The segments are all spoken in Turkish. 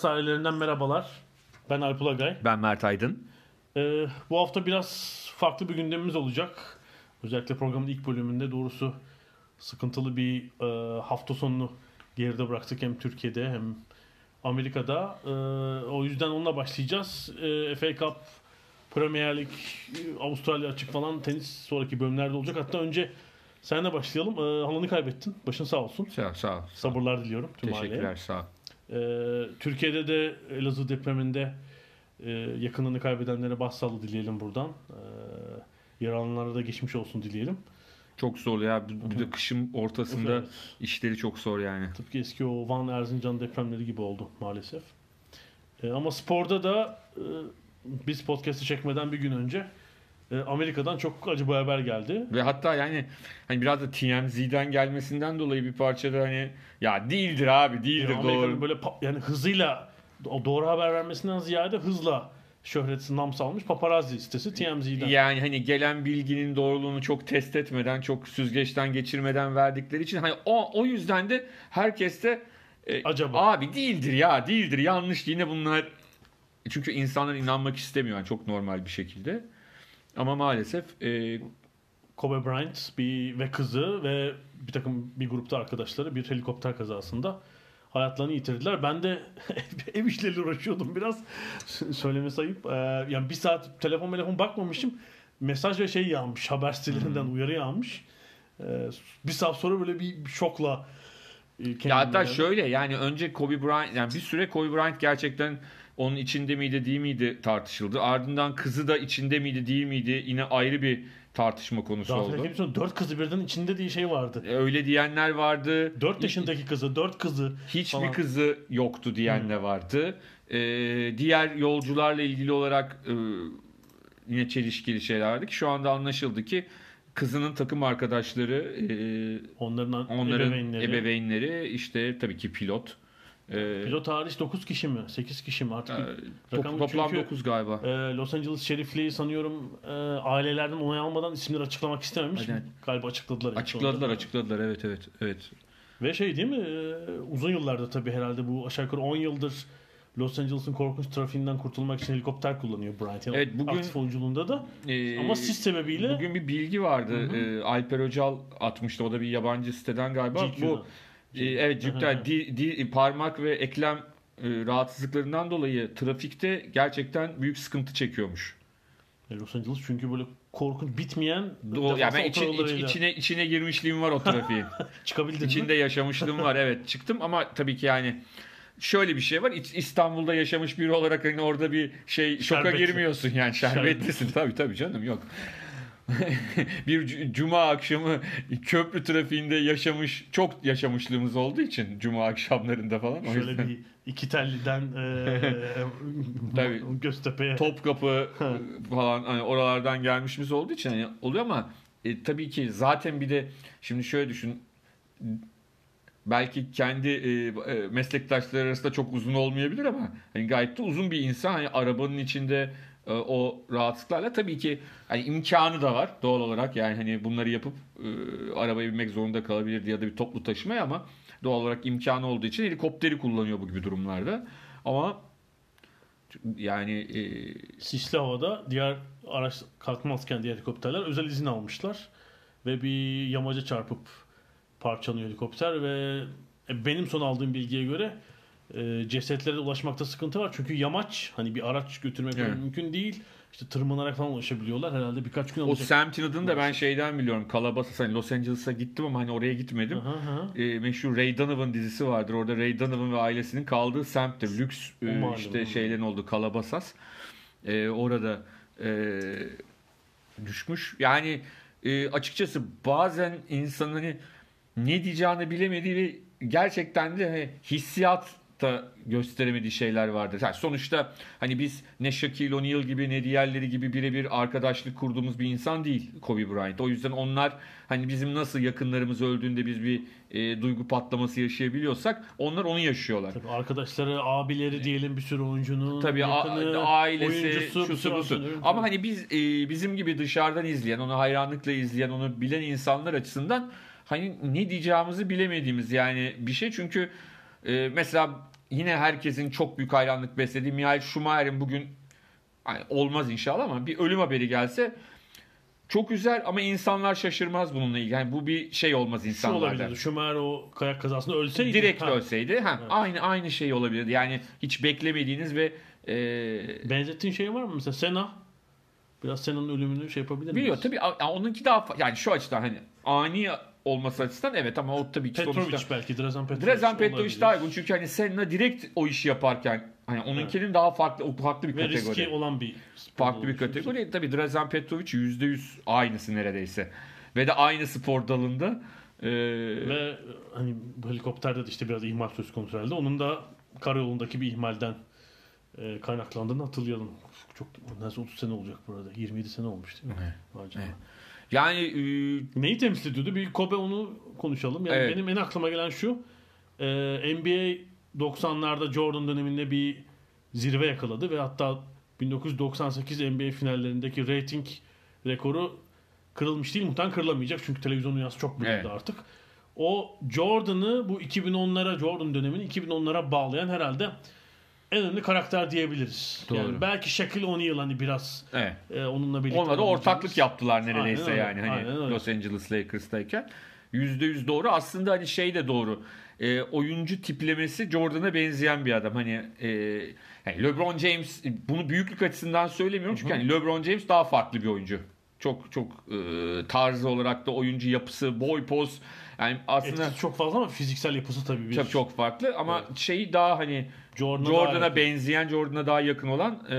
Ada sahillerinden merhabalar. Ben Alp Ulagay. Ben Mert Aydın. Ee, bu hafta biraz farklı bir gündemimiz olacak. Özellikle programın ilk bölümünde doğrusu sıkıntılı bir e, hafta sonunu geride bıraktık hem Türkiye'de hem Amerika'da. E, o yüzden onunla başlayacağız. E, FA Cup, Premier Lig, Avustralya açık falan tenis sonraki bölümlerde olacak. Hatta önce senle başlayalım. E, halanı kaybettin. Başın sağ olsun. Sağ, sağ ol. Sabırlar diliyorum tüm Teşekkürler, aileye. sağ. Ee, Türkiye'de de Elazığ depreminde e, yakınını kaybedenlere başsağlığı dileyelim buradan. Ee, yaralananlara da geçmiş olsun dileyelim. Çok zor ya. Bir de kışın ortasında Evet. işleri çok zor yani. Tıpkı eski o Van Erzincan depremleri gibi oldu maalesef. Ee, ama sporda da e, biz podcast'ı çekmeden bir gün önce Amerika'dan çok acı bir haber geldi. Ve hatta yani hani biraz da TMZ'den gelmesinden dolayı bir parça da hani ya değildir abi değildir Yani doğru. böyle yani hızıyla doğru haber vermesinden ziyade hızla şöhreti nam salmış paparazzi sitesi TMZ'den. Yani hani gelen bilginin doğruluğunu çok test etmeden, çok süzgeçten geçirmeden verdikleri için hani o o yüzden de herkes de e, Acaba? abi değildir ya, değildir, yanlış yine bunlar çünkü insanlar inanmak istemiyor yani çok normal bir şekilde. Ama maalesef e, Kobe Bryant bir ve kızı ve bir takım bir grupta arkadaşları bir helikopter kazasında hayatlarını yitirdiler. Ben de ev işleriyle uğraşıyordum biraz. Söylemesi ayıp. Ee, yani bir saat telefon telefon bakmamışım. Mesaj ve şey yağmış. Haber sitelerinden uyarı yağmış. Ee, bir saat sonra böyle bir şokla e, Ya hatta şöyle yani önce Kobe Bryant yani bir süre Kobe Bryant gerçekten onun içinde miydi değil miydi tartışıldı. Ardından kızı da içinde miydi değil miydi yine ayrı bir tartışma konusu Daha oldu. sonra dört kızı birden içinde diye şey vardı. Öyle diyenler vardı. 4 yaşındaki kızı, dört kızı Hiçbir falan. kızı yoktu diyen de vardı. Ee, diğer yolcularla ilgili olarak e, yine çelişkili şeyler vardı ki şu anda anlaşıldı ki kızının takım arkadaşları e, onların, onların ebeveynleri. ebeveynleri işte tabii ki pilot. Ee, Pilot hariç 9 kişi mi? 8 kişi mi? Artık e, rakam top- toplam çünkü, 9 galiba. e, Los Angeles şerifliği sanıyorum e, ailelerden onay almadan isimleri açıklamak istememiş. Aynen. Galiba açıkladılar. Açıkladılar, sonunda. açıkladılar. Evet, evet, evet. Ve şey değil mi? e, uzun yıllarda tabii herhalde bu aşağı yukarı 10 yıldır Los Angeles'ın korkunç trafiğinden kurtulmak için helikopter kullanıyor Bryant. Yani Evet, bugün- aktif oyunculuğunda da. Ee, Ama sis sebebiyle Bugün bir bilgi vardı. Hı hı. Ee, Alper Öcal atmıştı. O da bir yabancı siteden galiba. GQ'dan. Bu e, evet. Cüpten di, di- parmak ve eklem e, rahatsızlıklarından dolayı trafikte gerçekten büyük sıkıntı çekiyormuş. E, Los Angeles çünkü böyle korkunç bitmeyen Do yani ben için- iç- içine içine girmişliğim var o trafiğin. çıkabildin mi? İçinde yaşamışlığım var. Evet çıktım ama tabii ki yani şöyle bir şey var. İstanbul'da yaşamış biri olarak hani orada bir şey şoka Şerbetli. girmiyorsun yani şerbetlisin. tabii tabii canım yok. bir cu- cuma akşamı köprü trafiğinde yaşamış çok yaşamışlığımız olduğu için cuma akşamlarında falan. O Şöyle yüzden bir iki telliden e, Tabii. Göztepe'ye Topkapı falan hani oralardan gelmişimiz olduğu için hani oluyor ama e, tabii ki zaten bir de şimdi şöyle düşün belki kendi e, e, meslektaşları arasında çok uzun olmayabilir ama hani gayet de uzun bir insan hani arabanın içinde e, o rahatsızlıklarla tabii ki hani imkanı da var doğal olarak. Yani hani bunları yapıp e, arabaya binmek zorunda kalabilir ya da bir toplu taşımaya ama doğal olarak imkanı olduğu için helikopteri kullanıyor bu gibi durumlarda. Ama yani e, sisli havada diğer araç kalkmazken diğer helikopterler özel izin almışlar ve bir yamaca çarpıp parçalanıyor helikopter ve e, benim son aldığım bilgiye göre e, cesetlere ulaşmakta sıkıntı var. Çünkü yamaç hani bir araç götürmek Evet. mümkün değil işte tırmanarak falan ulaşabiliyorlar. Herhalde birkaç gün O alacak. Sam Tinad'ın da ben şeyden biliyorum. Kalabasas hani Los Angeles'a gittim ama hani oraya gitmedim. Aha, aha. e, meşhur Ray Donovan dizisi vardır. Orada Ray Donovan ve ailesinin kaldığı semttir. Lüks e, O işte şeylerin olduğu Kalabasas. E, orada e, düşmüş. Yani e, açıkçası bazen insanın hani ne diyeceğini bilemediği ve gerçekten de hani hissiyat da gösteremediği şeyler vardır. Yani sonuçta hani biz ne Shaquille O'Neal gibi ne diğerleri gibi birebir arkadaşlık kurduğumuz bir insan değil Kobe Bryant. O yüzden onlar hani bizim nasıl yakınlarımız öldüğünde biz bir e, duygu patlaması yaşayabiliyorsak onlar onu yaşıyorlar. Tabii arkadaşları, abileri diyelim bir sürü oyuncunun Tabii yakını, ailesi, oyuncusu, şusu busu. Ama hani biz e, bizim gibi dışarıdan izleyen, onu hayranlıkla izleyen, onu bilen insanlar açısından hani ne diyeceğimizi bilemediğimiz yani bir şey çünkü e, mesela yine herkesin çok büyük hayranlık beslediği Michael Schumacher'in bugün hani olmaz inşallah ama bir ölüm haberi gelse çok güzel ama insanlar şaşırmaz bununla ilgili. Yani bu bir şey olmaz Şu insanlarda. olabilirdi. Schumacher o kayak kazasında ölseydi. Direkt ha, ölseydi ha, Evet. aynı aynı şey olabilirdi. Yani hiç beklemediğiniz ve e, Benzettiğin şey var mı? Mesela Senna. Biraz Senna'nın ölümünü şey yapabilir miyiz? Biliyor tabii a- onunki daha yani şu açıdan hani ani olması açısından evet ama o tabii ki Petrovic sonuçta belki. Drazen Petrovic. Drazen Petrovic daha uygun çünkü hani Senna direkt o işi yaparken hani onunkinin daha farklı o farklı bir Ve kategori. riski olan bir Farklı bir kategori. Tabii Drazen Petrovic %100 aynısı neredeyse. Ve de aynı spor dalında. Ee, Ve hani bu helikopterde de işte biraz ihmal söz konusu herhalde. Onun da karayolundaki bir ihmalden e, kaynaklandığını hatırlayalım. Çok neredeyse 30 sene olacak burada. 27 sene olmuş değil mi? Evet. Canına. Evet. Yani e, Neyi temsil ediyordu? Bir Kobe onu konuşalım. Yani Evet. benim en aklıma gelen şu. E, NBA 90'larda Jordan döneminde bir zirve yakaladı ve hatta 1998 NBA finallerindeki rating rekoru kırılmış değil. Muhtemelen kırılamayacak çünkü televizyon dünyası çok büyüdü Evet. artık. O Jordan'ı bu 2010'lara Jordan dönemini 2010'lara bağlayan herhalde en önemli karakter diyebiliriz. Doğru. Yani belki Shaquille O'Neal hani biraz evet. e, onunla birlikte Onunla da ortaklık yaptılar neredeyse Aynen yani hani aynen. Los Angeles Lakers'tayken. %100 doğru. Aslında hani şey de doğru. Ee, oyuncu tiplemesi Jordan'a benzeyen bir adam. Hani e, yani LeBron James bunu büyüklük açısından söylemiyorum çünkü hani LeBron James daha farklı bir oyuncu. Çok çok e, tarzı olarak da oyuncu yapısı, boy poz yani aslında Etkisi çok fazla ama fiziksel yapısı tabii bir çok çok farklı ama şeyi daha hani Jordan'a Jordan'a benzeyen, Jordan'a daha yakın olan e,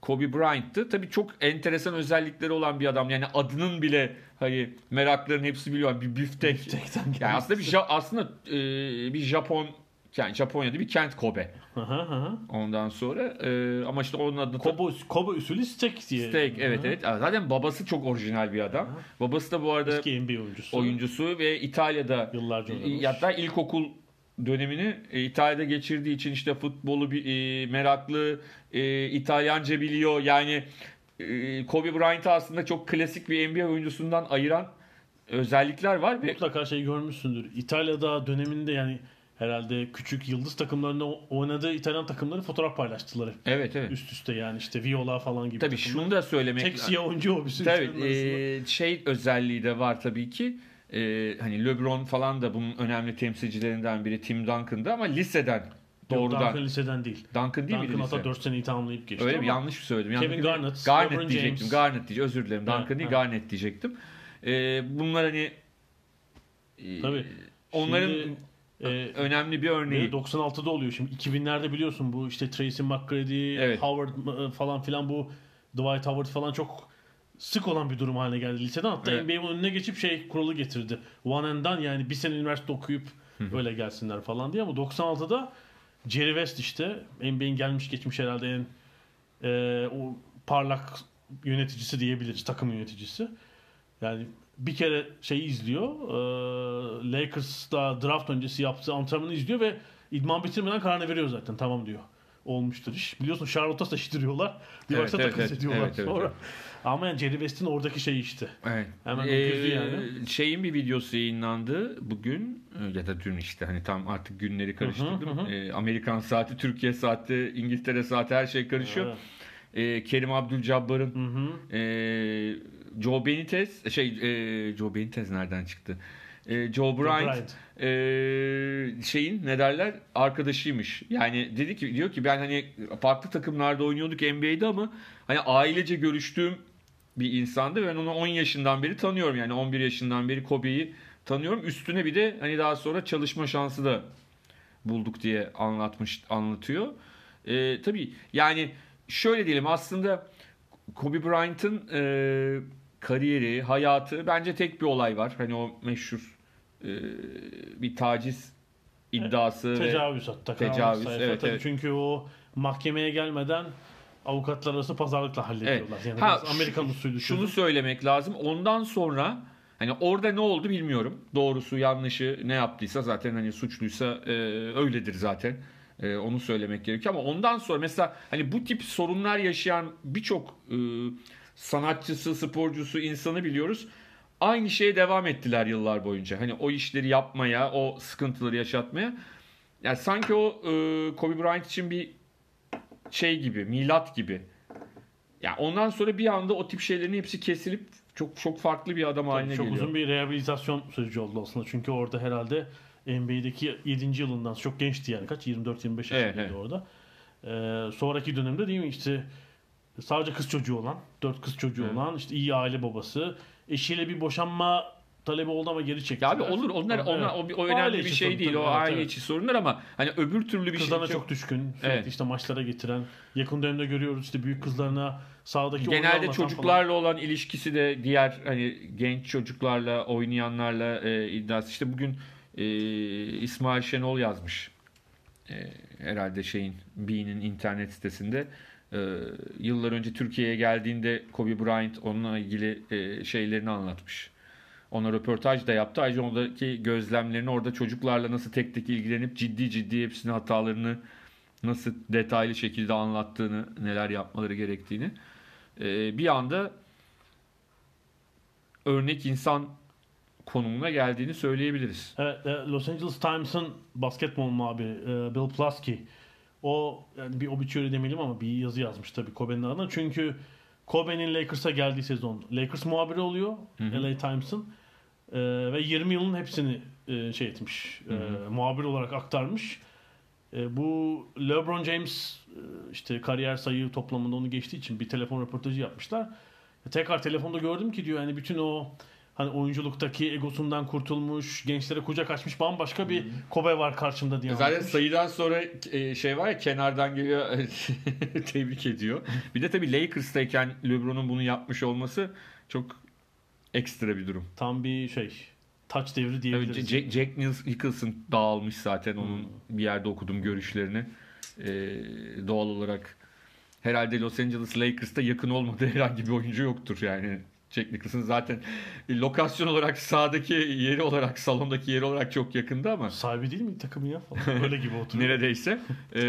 Kobe Bryant'tı. Tabii çok enteresan özellikleri olan bir adam. Yani adının bile hani merakların hepsi biliyor. Bir büftek. Biftekten Yani aslında bir aslında e, bir Japon yani Japonya'da bir kent Kobe. Hı hı. Ondan sonra e, ama işte onun adı da- Kobe, Kobe usulü steak diye. Steak evet hı. evet. Zaten babası çok orijinal bir adam. Babası da bu arada Eski NBA oyuncusu. oyuncusu ve İtalya'da Yıllarca oynamış. hatta ilkokul dönemini e, İtalya'da geçirdiği için işte futbolu bir e, meraklı, e, İtalyanca biliyor. Yani e, Kobe Bryant'ı aslında çok klasik bir NBA oyuncusundan ayıran özellikler var ve Mutlaka şey görmüşsündür. İtalya'da döneminde yani herhalde küçük yıldız takımlarında oynadığı İtalyan takımları fotoğraf paylaştılar evet evet. Üst üste yani işte Viola falan gibi. Tabii takımlar. şunu da söylemek Tek siyah oyuncu o bir sürü Tabii e, şey özelliği de var tabii ki. E, hani LeBron falan da bunun önemli temsilcilerinden biri Tim Duncan'dı ama liseden Yok, doğrudan Duncan liseden değil. Duncan değil miydi Duncan hatta 4 seneyi tamamlayıp geçti Öyle mi? Yanlış mı söyledim? Kevin Yanlış- Garnett, Garnett LeBron diyecektim. James. Garnett diyecektim. Özür dilerim. Ha, Duncan değil ha. Garnett diyecektim. Ee, bunlar hani e, Tabii. onların Şimdi, e, önemli bir örneği. Ve 96'da oluyor şimdi. 2000'lerde biliyorsun bu işte Tracy McGrady, Evet. Howard e, falan filan bu Dwight Howard falan çok sık olan bir durum haline geldi liseden. Hatta Evet. NBA'nin önüne geçip şey kuralı getirdi. One and done yani bir sene üniversite okuyup öyle gelsinler falan diye ama 96'da Jerry West işte NBA'in gelmiş geçmiş herhalde en e, o parlak yöneticisi diyebiliriz. Takım yöneticisi. Yani bir kere şeyi izliyor. E, Lakers'ta draft öncesi yaptığı antrenmanı izliyor ve idman bitirmeden kararını veriyor zaten. Tamam diyor. Olmuştur iş. Biliyorsun Charlotte'a taşıdırıyorlar. Bir Evet, baksa evet, takas evet. ediyorlar Evet, evet, sonra. evet. Ama yani Jerry West'in oradaki şeyi işte. Evet. Hemen Ee, yani. Şeyin bir videosu yayınlandı bugün e, ya da dün işte hani tam artık günleri karıştırdım. Hı hı hı. Ee, Amerikan saati, Türkiye saati, İngiltere saati her şey karışıyor. Evet. Ee, Kerim hı. e, Joe Benitez şey e, Joe Benitez nereden çıktı? E, Joe Bryant, Bryant. e, şeyin ne derler arkadaşıymış. Yani dedi ki diyor ki ben hani farklı takımlarda oynuyorduk NBA'de ama hani ailece görüştüğüm bir insandı. Ben onu 10 yaşından beri tanıyorum. Yani 11 yaşından beri Kobe'yi tanıyorum. Üstüne bir de hani daha sonra çalışma şansı da bulduk diye anlatmış anlatıyor. E, tabii yani şöyle diyelim aslında Kobe Bryant'ın e, kariyeri, hayatı bence tek bir olay var. Hani o meşhur e, bir taciz iddiası ve Tecavüz hatta. Tecavüz, sayfa. evet, Tabii evet. Çünkü o mahkemeye gelmeden avukatlar arası pazarlıkla hallediyorlar. Yani Ha, Amerikan usulü. şunu söylemek lazım. Ondan sonra hani orada ne oldu bilmiyorum. Doğrusu yanlışı ne yaptıysa zaten hani suçluysa e, öyledir zaten. E, onu söylemek gerekiyor ama ondan sonra mesela hani bu tip sorunlar yaşayan birçok e, sanatçısı, sporcusu, insanı biliyoruz. Aynı şeye devam ettiler yıllar boyunca. Hani o işleri yapmaya, o sıkıntıları yaşatmaya. Yani sanki o e, Kobe Bryant için bir şey gibi, milat gibi. Ya ondan sonra bir anda o tip şeylerin hepsi kesilip çok çok farklı bir adam haline çok geliyor. uzun bir rehabilitasyon süreci oldu aslında. Çünkü orada herhalde NBA'deki 7. yılından çok gençti yani kaç 24-25 yaşındaydı Evet, evet. orada. Ee, sonraki dönemde değil mi işte sadece kız çocuğu olan, 4 kız çocuğu Evet. olan, işte iyi aile babası, eşiyle bir boşanma talebi oldu ama geri çektiler. Ya abi olur onlar Evet. onlar o, o Aile önemli bir şey sorun değil. O aile evet. içi sorunlar ama hani öbür türlü bir Kızlarına şey çok düşkün. Evet. işte maçlara getiren. Yakın dönemde görüyoruz işte büyük kızlarına oyunu Genelde çocuklarla olan ilişkisi de diğer hani genç çocuklarla oynayanlarla e, iddiası. İşte bugün e, İsmail Şenol yazmış. E, herhalde şeyin B'nin internet sitesinde. E, yıllar önce Türkiye'ye geldiğinde Kobe Bryant onunla ilgili e, şeylerini anlatmış. Ona röportaj da yaptı. Ayrıca oradaki gözlemlerini orada çocuklarla nasıl tek tek ilgilenip ciddi ciddi hepsinin hatalarını nasıl detaylı şekilde anlattığını, neler yapmaları gerektiğini. Ee, bir anda örnek insan konumuna geldiğini söyleyebiliriz. Evet, e, Los Angeles Times'ın basketbol muhabiri e, Bill Plaskey o yani bir obituary demeyelim ama bir yazı yazmış tabii Kobe'nin adına. Çünkü Kobe'nin Lakers'a geldiği sezon Lakers muhabiri oluyor LA Times'ın E, ve 20 yılın hepsini e, şey etmiş. e, muhabir olarak aktarmış. E, bu LeBron James e, işte kariyer sayı toplamında onu geçtiği için bir telefon röportajı yapmışlar. E, tekrar telefonda gördüm ki diyor yani bütün o hani oyunculuktaki egosundan kurtulmuş, gençlere kucak açmış bambaşka bir Kobe var karşımda diye. Zaten anlatmış. sayıdan sonra e, şey var ya kenardan geliyor tebrik ediyor. Bir de tabii Lakers'tayken LeBron'un bunu yapmış olması çok ekstra bir durum. tam bir şey taç devri diyebiliriz. Jack, Jack Nicholson dağılmış zaten onun bir yerde okudum görüşlerini. Ee, doğal olarak herhalde Los Angeles Lakers'ta yakın olmadığı herhangi bir oyuncu yoktur yani. Jack Nicholson zaten lokasyon olarak sahadaki yeri olarak salondaki yeri olarak çok yakında ama Sahibi değil mi takımı ya falan. Öyle gibi oturuyor. neredeyse. Ee,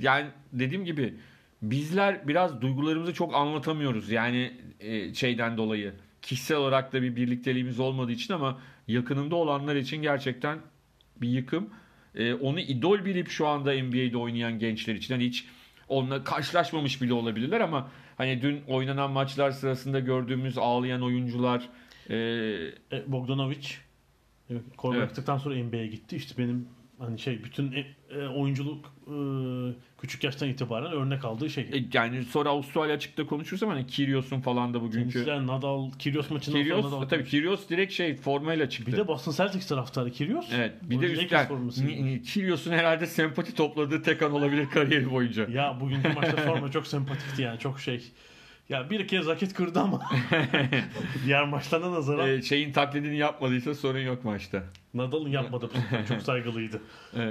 yani dediğim gibi bizler biraz duygularımızı çok anlatamıyoruz. Yani e, şeyden dolayı kişisel olarak da bir birlikteliğimiz olmadığı için ama yakınında olanlar için gerçekten bir yıkım. Ee, onu idol bilip şu anda NBA'de oynayan gençler için hani hiç onunla karşılaşmamış bile olabilirler ama hani dün oynanan maçlar sırasında gördüğümüz ağlayan oyuncular e, E, Bogdanovic Kobe Evet. sonra NBA'ye gitti. İşte benim hani şey bütün e, e, oyunculuk e, küçük yaştan itibaren örnek aldığı şey. e, yani sonra Avustralya açıkta konuşursam hani Kyrgios'un falan da bugünkü Tenisçiler Nadal, Kyrgios maçından sonra Kyrgios Nadal. tabii Kyrgios direkt şey formayla çıktı. Bir de Boston Celtics taraftarı Kyrgios. evet, bir de üstten Kyrgios'un herhalde sempati topladığı tek an olabilir kariyeri boyunca. Ya bugünkü maçta forma çok sempatikti yani çok şey. Ya bir kez raket kırdı ama diğer maçlarına nazaran Ee, şeyin taklidini yapmadıysa sorun yok maçta. Nadal'ın yapmadı bu sefer. Çok saygılıydı.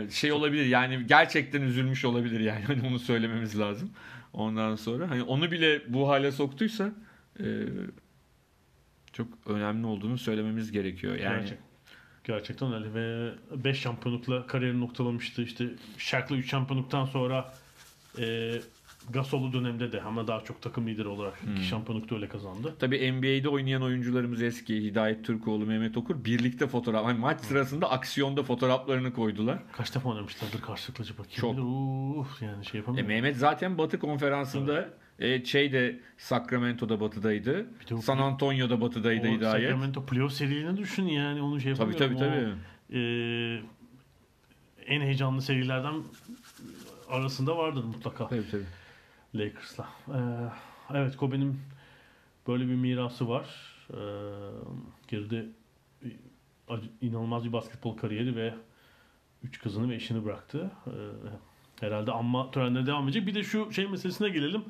Şey olabilir yani gerçekten üzülmüş olabilir yani hani onu söylememiz lazım. Ondan sonra hani onu bile bu hale soktuysa e, çok önemli olduğunu söylememiz gerekiyor. Yani Gerçek. Gerçekten öyle ve 5 şampiyonlukla kariyerini noktalamıştı. İşte Shaq'la 3 şampiyonluktan sonra e, Gasol'u dönemde de ama daha çok takım lideri olarak 2 şampiyonlukta öyle kazandı. Tabii NBA'de oynayan oyuncularımız eski Hidayet Türkoğlu, Mehmet Okur birlikte fotoğraf hani maç sırasında aksiyonda fotoğraflarını koydular. Kaç defa oynamışlardır karşılıklı bakayım. Çok. Bir de, Uf, yani şey E, yapamıyorum. Mehmet zaten Batı konferansında E, şey de Sacramento'da batıdaydı. O- San Antonio'da batıdaydı O hidayet. Sacramento playoff serilerini düşün yani onu şey Tabii yapamıyorum. tabii O, tabii. e, en heyecanlı serilerden arasında vardır mutlaka Tabii tabii. Lakers'la. Ee, evet Kobe'nin böyle bir mirası var. Ee, geride inanılmaz bir basketbol kariyeri ve üç kızını ve eşini bıraktı. Ee, herhalde anma törenleri devam edecek. Bir de şu şey meselesine gelelim.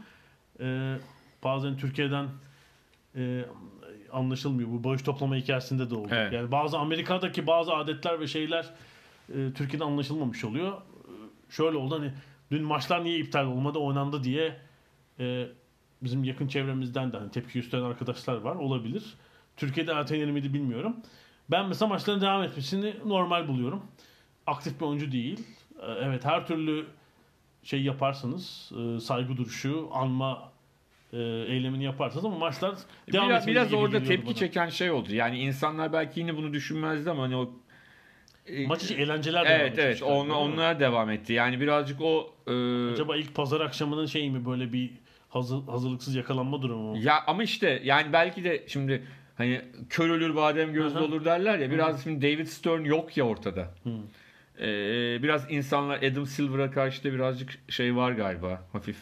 Ee, bazen Türkiye'den e, anlaşılmıyor. Bu bağış toplama hikayesinde de oldu. Evet. Yani bazı Amerika'daki bazı adetler ve şeyler e, Türkiye'de anlaşılmamış oluyor. E, Şöyle oldu hani dün maçlar niye iptal olmadı oynandı diye e, bizim yakın çevremizden de hani tepki gösteren arkadaşlar var olabilir. Türkiye'de ertelenir miydi bilmiyorum. Ben mesela maçların devam etmesini normal buluyorum. Aktif bir oyuncu değil. E, evet her türlü şey yaparsanız e, saygı duruşu, anma e, eylemini yaparsanız ama maçlar devam Biraz, biraz orada tepki bana. çeken şey oldu. Yani insanlar belki yine bunu düşünmezdi ama hani o Maç içi eğlenceler devam Evet evet on, değil mi? onlar devam etti. Yani birazcık o e, Acaba ilk pazar akşamının şey mi böyle bir hazır, hazırlıksız yakalanma durumu mu? ya ama işte yani belki de şimdi hani kör ölür badem gözlü Hı hı. olur derler ya biraz şimdi David Stern yok ya ortada. Hı. E, biraz insanlar Adam Silver'a karşı da birazcık şey var galiba hafif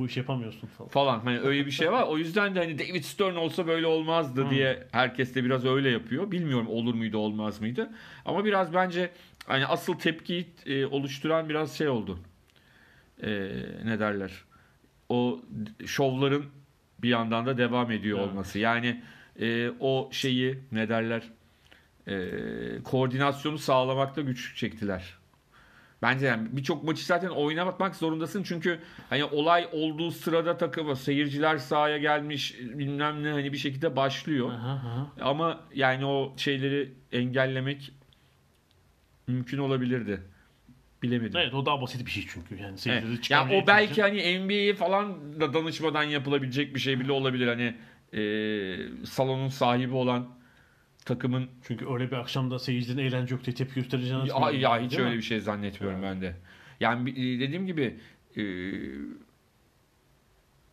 Bu iş yapamıyorsun falan. falan. Hani öyle bir şey var. O yüzden de hani David Stern olsa böyle olmazdı Hı. diye herkes de biraz öyle yapıyor. Bilmiyorum olur muydu olmaz mıydı. Ama biraz bence hani asıl tepkiyi e, oluşturan biraz şey oldu. E, ne derler? O şovların bir yandan da devam ediyor Evet. olması. Yani e, o şeyi ne derler? E, koordinasyonu sağlamakta güç çektiler. Bence yani birçok maçı zaten oynatmak zorundasın çünkü hani olay olduğu sırada takımı seyirciler sahaya gelmiş bilmem ne hani bir şekilde başlıyor. Aha, aha. Ama yani o şeyleri engellemek mümkün olabilirdi. Bilemedim. Evet o daha basit bir şey çünkü. Yani Evet. seyircileri Ya çıkarmaya o belki ihtiyacı- hani NBA'ye falan da danışmadan yapılabilecek bir şey bile olabilir. Hani e, salonun sahibi olan takımın Çünkü öyle bir akşamda seyircilerin eğlence yok diye tepki göstereceğini Ya, ya hiç öyle mi? bir şey zannetmiyorum ben de. Yani e, dediğim gibi e,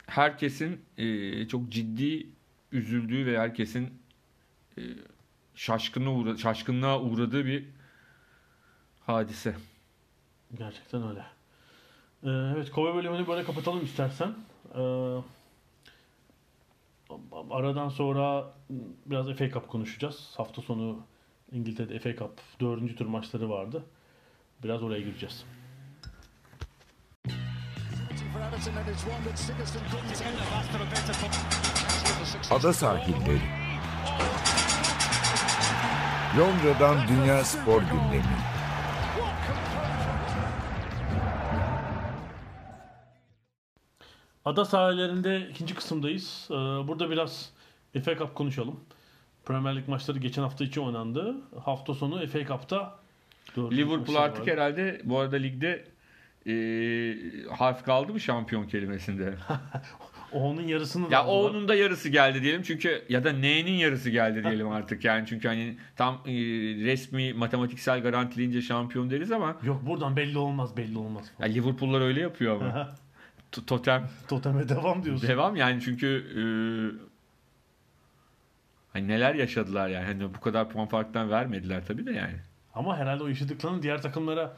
herkesin e, çok ciddi üzüldüğü ve herkesin e, şaşkınlığa, uğra- şaşkınlığa uğradığı bir hadise. Gerçekten öyle. Ee, evet Kobe bölümünü böyle kapatalım istersen. Ee, aradan sonra biraz FA Cup konuşacağız. Hafta sonu İngiltere'de FA Cup dördüncü tur maçları vardı. Biraz oraya gireceğiz. Ada sahilleri. Londra'dan Dünya Spor Gündemi. Ada sahillerinde ikinci kısımdayız. Ee, burada biraz FA Cup konuşalım. Premier Lig maçları geçen hafta içi oynandı. Hafta sonu FA Cup'ta Liverpool artık vardı. herhalde bu arada ligde e, harf kaldı mı şampiyon kelimesinde? Onun yarısını Ya onun da yarısı geldi diyelim çünkü ya da N'nin yarısı geldi diyelim artık yani çünkü hani tam e, resmi matematiksel garantileyince şampiyon deriz ama Yok buradan belli olmaz belli olmaz. ya Liverpool'lar öyle yapıyor ama. Totem Toteme devam diyorsun. devam yani çünkü e, hani neler yaşadılar yani hani bu kadar puan farktan vermediler tabii de yani. Ama herhalde o yaşadıklarını diğer takımlara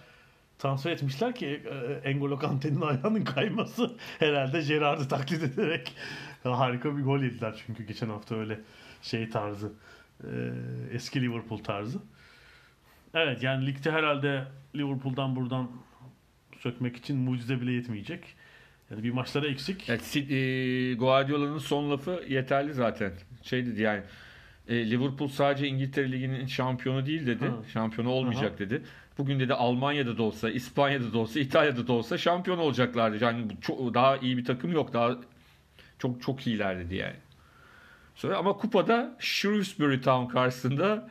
transfer etmişler ki e, N'Golo Kante'nin ayağının kayması herhalde Gerrard'ı taklit ederek harika bir gol yediler çünkü geçen hafta öyle şey tarzı e, eski Liverpool tarzı. Evet yani ligde herhalde Liverpool'dan buradan sökmek için mucize bile yetmeyecek. Yani bir maçlara eksik. Ya, Si- e, Guardiola'nın son lafı yeterli zaten. Şey dedi yani e, Liverpool sadece İngiltere Ligi'nin şampiyonu değil dedi. Ha. Şampiyonu olmayacak dedi. Bugün dedi Almanya'da da olsa, İspanya'da da olsa, İtalya'da da olsa şampiyon olacaklardı. Yani çok, daha iyi bir takım yok. Daha çok çok iyiler dedi yani. Sonra ama kupada Shrewsbury Town karşısında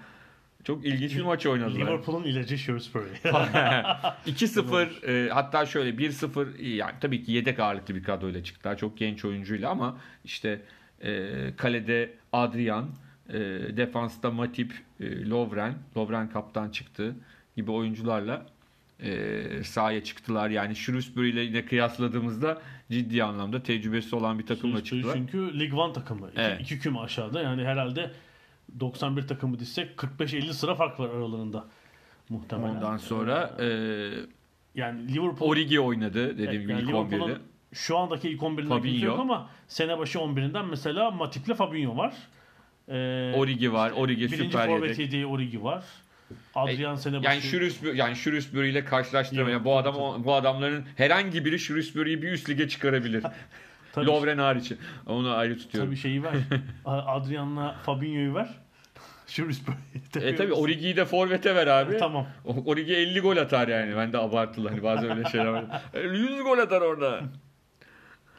çok ilginç bir maç oynadılar. Liverpool'un ilacı Shrewsbury. 2-0 e, hatta şöyle 1-0 yani tabii ki yedek ağırlıklı bir kadroyla çıktılar. Çok genç oyuncuyla ama işte e, kalede Adrian, e, defansta Matip, e, Lovren, Lovren kaptan çıktı gibi oyuncularla e, sahaya çıktılar. Yani Shrewsbury ile yine kıyasladığımızda ciddi anlamda tecrübesi olan bir takımla Shrewsbury çıktılar. Çünkü Lig 1 takımı. İki, Evet. iki küme aşağıda. Yani herhalde 91 takımı dizsek 45-50 sıra fark var aralarında. Muhtemelen. Ondan sonra e, yani Liverpool Origi oynadı dediğim Evet, gibi yani ilk Liverpool'un 11'de. Şu andaki ilk 11'inden kimse Fabinho. yok ama sene başı 11'inden mesela Matip'le Fabinho var. Ee, Origi var. Origi birinci süper forvet yedek. yedeği Origi var. Adrian sene başı. Yani Shrewsbury, yani Shrewsbury ile karşılaştırma. Yani bu adam bu adamların herhangi biri Shrewsbury'yi bir üst lige çıkarabilir. tabii, Lovren hariç. Onu ayrı tutuyorum. tabii şeyi ver. Adrian'la Fabinho'yu ver. Shrewsbury'yi E tabi Origi'yi de forvete ver abi. Tamam. O- Origi 50 gol atar yani. Ben de abartılı. Hani bazen öyle şeyler var. 100 gol atar orada.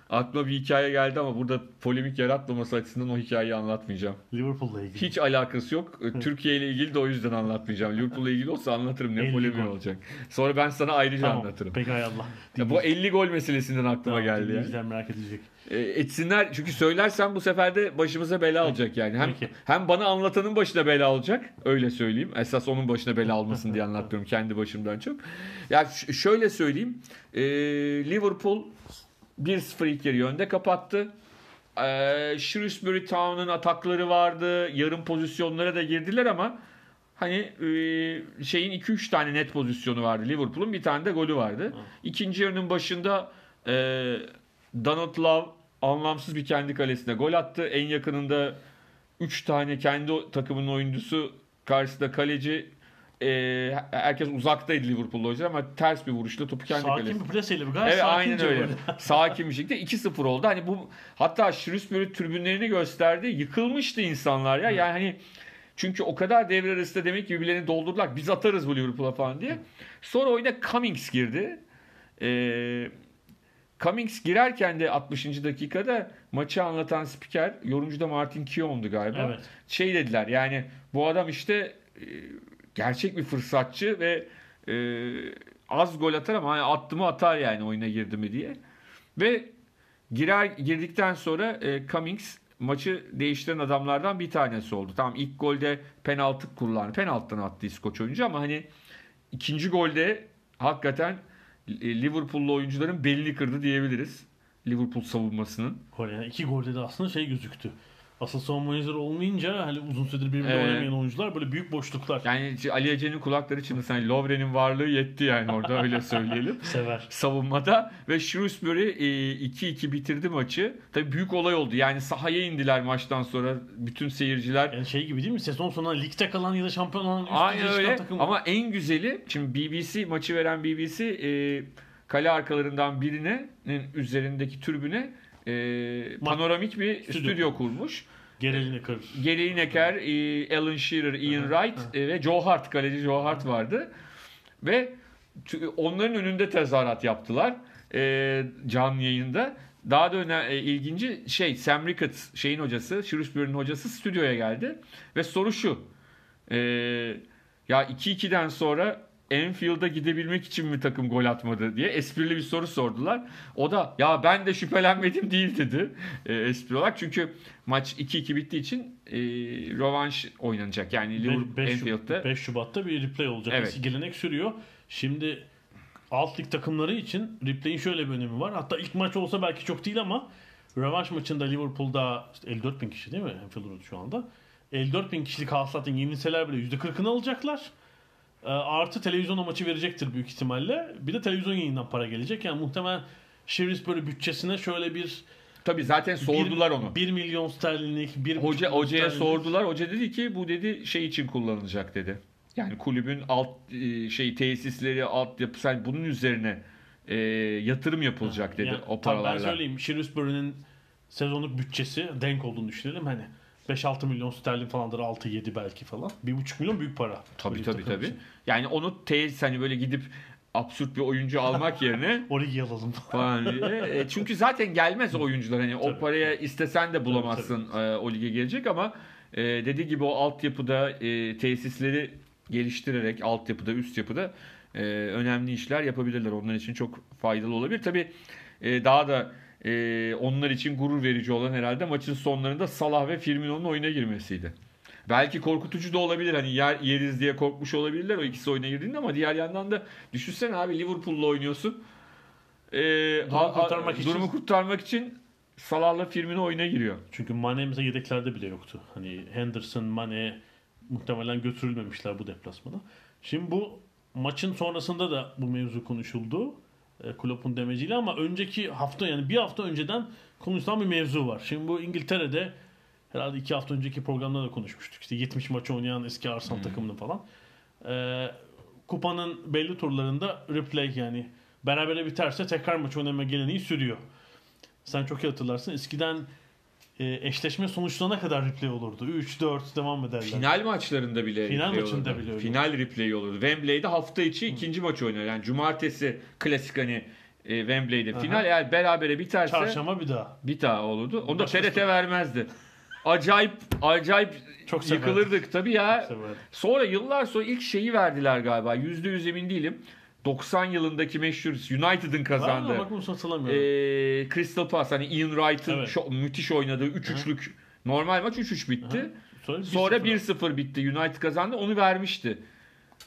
Aklıma bir hikaye geldi ama burada polemik yaratmaması açısından o hikayeyi anlatmayacağım. Liverpool'la ilgili. Hiç alakası yok. Türkiye ile ilgili de o yüzden anlatmayacağım. Liverpool'la ilgili olsa anlatırım. Ne 50 polemiği gol. olacak. Sonra ben sana ayrıca Tamam. anlatırım. Peki hay Allah. Ya bu 50 gol meselesinden aklıma Tamam, geldi ya. dinleyiciler merak edecek. E, etsinler çünkü söylersem bu sefer de başımıza bela olacak yani. Hem Peki. hem bana anlatanın başına bela olacak. Öyle söyleyeyim. Esas onun başına bela almasın diye anlatmıyorum kendi başımdan çok. Ya ş- şöyle söyleyeyim. E, Liverpool 1-0 ilk yarı önde kapattı. E, Shrewsbury Town'un atakları vardı. Yarım pozisyonlara da girdiler ama hani e, şeyin 2-3 tane net pozisyonu vardı Liverpool'un. Bir tane de golü vardı. İkinci yarının başında e, Donald Love anlamsız bir kendi kalesine gol attı. En yakınında 3 tane kendi takımının oyuncusu karşısında kaleci e, herkes uzaktaydı Liverpool'da yüzden ama ters bir vuruşla topu kendi kalesine. Sakin bir plaseyle bir gayet Evet aynen öyle. Sakin bir şekilde 2-0 oldu. Hani bu hatta Shrewsbury tribünlerini gösterdi. Yıkılmıştı insanlar ya. Yani hani çünkü o kadar devre arasında demek ki birbirlerini doldurdular. Biz atarız bu Liverpool'a falan diye. Sonra oyuna Cummings girdi. Ee, Cummings girerken de 60. dakikada maçı anlatan spiker, yorumcu da Martin Keown'du galiba. Evet. Şey dediler yani bu adam işte e, gerçek bir fırsatçı ve e, az gol atar ama hani attı atar yani oyuna girdi mi diye. Ve girer girdikten sonra e, Cummings maçı değiştiren adamlardan bir tanesi oldu. Tamam ilk golde penaltı kullandı. Penaltıdan attı İskoç oyuncu ama hani ikinci golde hakikaten e, Liverpool'lu oyuncuların belini kırdı diyebiliriz. Liverpool savunmasının. Gol yani iki golde de aslında şey gözüktü. Asıl savunma oyuncuları olmayınca hani uzun süredir birbirine Evet. oynamayan oyuncular böyle büyük boşluklar Yani Ali Ece'nin kulakları çınlasın. Yani Lovren'in varlığı yetti yani orada öyle söyleyelim. sever. savunmada ve Shrewsbury e, 2-2 bitirdi maçı. Tabii büyük olay oldu. Yani sahaya indiler maçtan sonra bütün seyirciler. Yani şey gibi değil mi? Sezon sonunda ligde kalan ya da şampiyon olan Aynen öyle. takım. Ama en güzeli şimdi BBC maçı veren BBC e, kale arkalarından birine üzerindeki türbüne e, panoramik bir Stüdyo. stüdyo kurmuş. Gerelini kır. Geri Necker, e, Alan Shearer, Ian Wright e, ve Joe Hart, kaleci Joe Hart vardı. Ve onların önünde tezahürat yaptılar e, canlı yayında. Daha da öne, e, ilginci şey Sam Ricketts şeyin hocası, Shrewsbury'nin hocası stüdyoya geldi. Ve soru şu. E, ya 2-2'den sonra Enfield'a gidebilmek için mi takım gol atmadı diye esprili bir soru sordular. O da ya ben de şüphelenmedim değil dedi e, espri olarak. Çünkü maç 2-2 bittiği için e, rövanş oynanacak. Yani Liverpool 5, Enfield'da. 5 Şubat'ta bir replay olacak. Evet. Eski gelenek sürüyor. Şimdi alt lig takımları için replay'in şöyle bir önemi var. Hatta ilk maç olsa belki çok değil ama rövanş maçında Liverpool'da işte 54 bin kişi değil mi? Anfield Road şu anda. 54 bin kişilik hasılatın yenilseler bile %40'ını alacaklar. E, artı televizyona maçı verecektir büyük ihtimalle. Bir de televizyon yayından para gelecek. Yani muhtemelen Shrewsbury bütçesine şöyle bir Tabii zaten sordular bir, onu. 1 milyon sterlinlik, 1 Hoca hocaya sordular. Hoca dedi ki bu dedi şey için kullanılacak dedi. Yani kulübün alt e, şey tesisleri, altyapı sen bunun üzerine e, yatırım yapılacak dedi Yani o tam Ben paralarla. söyleyeyim Shrewsbury'nin sezonluk bütçesi denk olduğunu düşünelim. Hani 5-6 milyon sterlin falandır 6-7 belki falan. 1,5 milyon büyük para. Tabii tabii tabii. için. Yani onu tesis hani böyle gidip absürt bir oyuncu almak yerine Origi alalım. falan diye. E, çünkü zaten gelmez o oyuncular. Hani o Tabii. paraya istesen de bulamazsın e, o lige gelecek ama e, dediği gibi o altyapıda e, tesisleri geliştirerek altyapıda üst yapıda e, önemli işler yapabilirler. Onlar için çok faydalı olabilir. Tabii e, daha da e, onlar için gurur verici olan herhalde maçın sonlarında Salah ve Firmino'nun oyuna girmesiydi. Belki korkutucu da olabilir. Hani yer, yeriz diye korkmuş olabilirler o ikisi oyuna girdiğinde ama diğer yandan da düşünsene abi Liverpool'la oynuyorsun. Ee, Durumu a- a- kurtarmak için- durumu kurtarmak için Salah'la Firmino oyuna giriyor. Çünkü Mane mesela yedeklerde bile yoktu. Hani Henderson, Mane muhtemelen götürülmemişler bu deplasmana. Şimdi bu maçın sonrasında da bu mevzu konuşuldu. E, Klopp'un demeciyle ama önceki hafta yani bir hafta önceden konuşulan bir mevzu var. Şimdi bu İngiltere'de herhalde iki hafta önceki programda da konuşmuştuk. İşte 70 maç oynayan eski Arsenal takımını falan. E, kupanın belli turlarında replay yani berabere biterse tekrar maç oynama geleneği sürüyor. Sen çok iyi hatırlarsın. Eskiden e, eşleşme sonuçlarına kadar replay olurdu. 3-4 devam ederler. Final maçlarında bile Final maçında olurdu. bile öyle. Final replay olurdu. Wembley'de hafta içi ikinci maç oynuyor. Yani cumartesi klasik hani e, Wembley'de Aha. final eğer berabere biterse Çarşamba bir daha. bir daha olurdu. Onu da TRT vermezdi. Acayip acayip Çok severdim. yıkılırdık tabii ya. Severdim. Sonra yıllar sonra ilk şeyi verdiler galiba. Yüzde yüz emin değilim. 90 yılındaki meşhur United'ın kazandığı. Aa, bak bunu hatırlamıyorum. Ee, Crystal Palace hani Ian Wright'ın Evet. şo- müthiş oynadığı 3-3'lük normal maç 3-3 bitti. Sonra, Sonra 1-0. 1-0 bitti. United kazandı. Onu vermişti.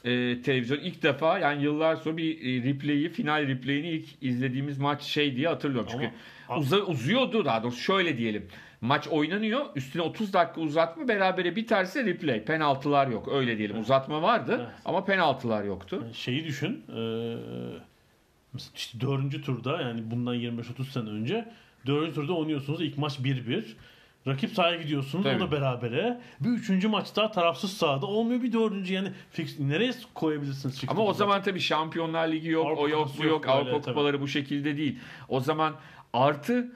Ee, televizyon ilk defa yani yıllar sonra bir e, replay'i, final replay'ini ilk izlediğimiz maç şey diye hatırlıyorum. Çünkü Ama- uza- uzuyordu daha doğrusu şöyle diyelim. Maç oynanıyor. Üstüne 30 dakika uzatma berabere biterse replay. Penaltılar yok. Öyle diyelim. Uzatma vardı Evet. ama penaltılar yoktu. Şeyi düşün. E, mesela işte dördüncü turda yani bundan 25-30 sene önce dördüncü turda oynuyorsunuz. İlk maç 1-1. Rakip sahaya gidiyorsunuz. Tabii. O da berabere. Bir üçüncü maçta tarafsız sahada olmuyor bir dördüncü yani fix, nereye koyabilirsiniz? çıktı Ama o zaman tabii Şampiyonlar Ligi yok, Avrupa o yok, bu yok, yok, Avrupa kupaları bu şekilde değil. O zaman artı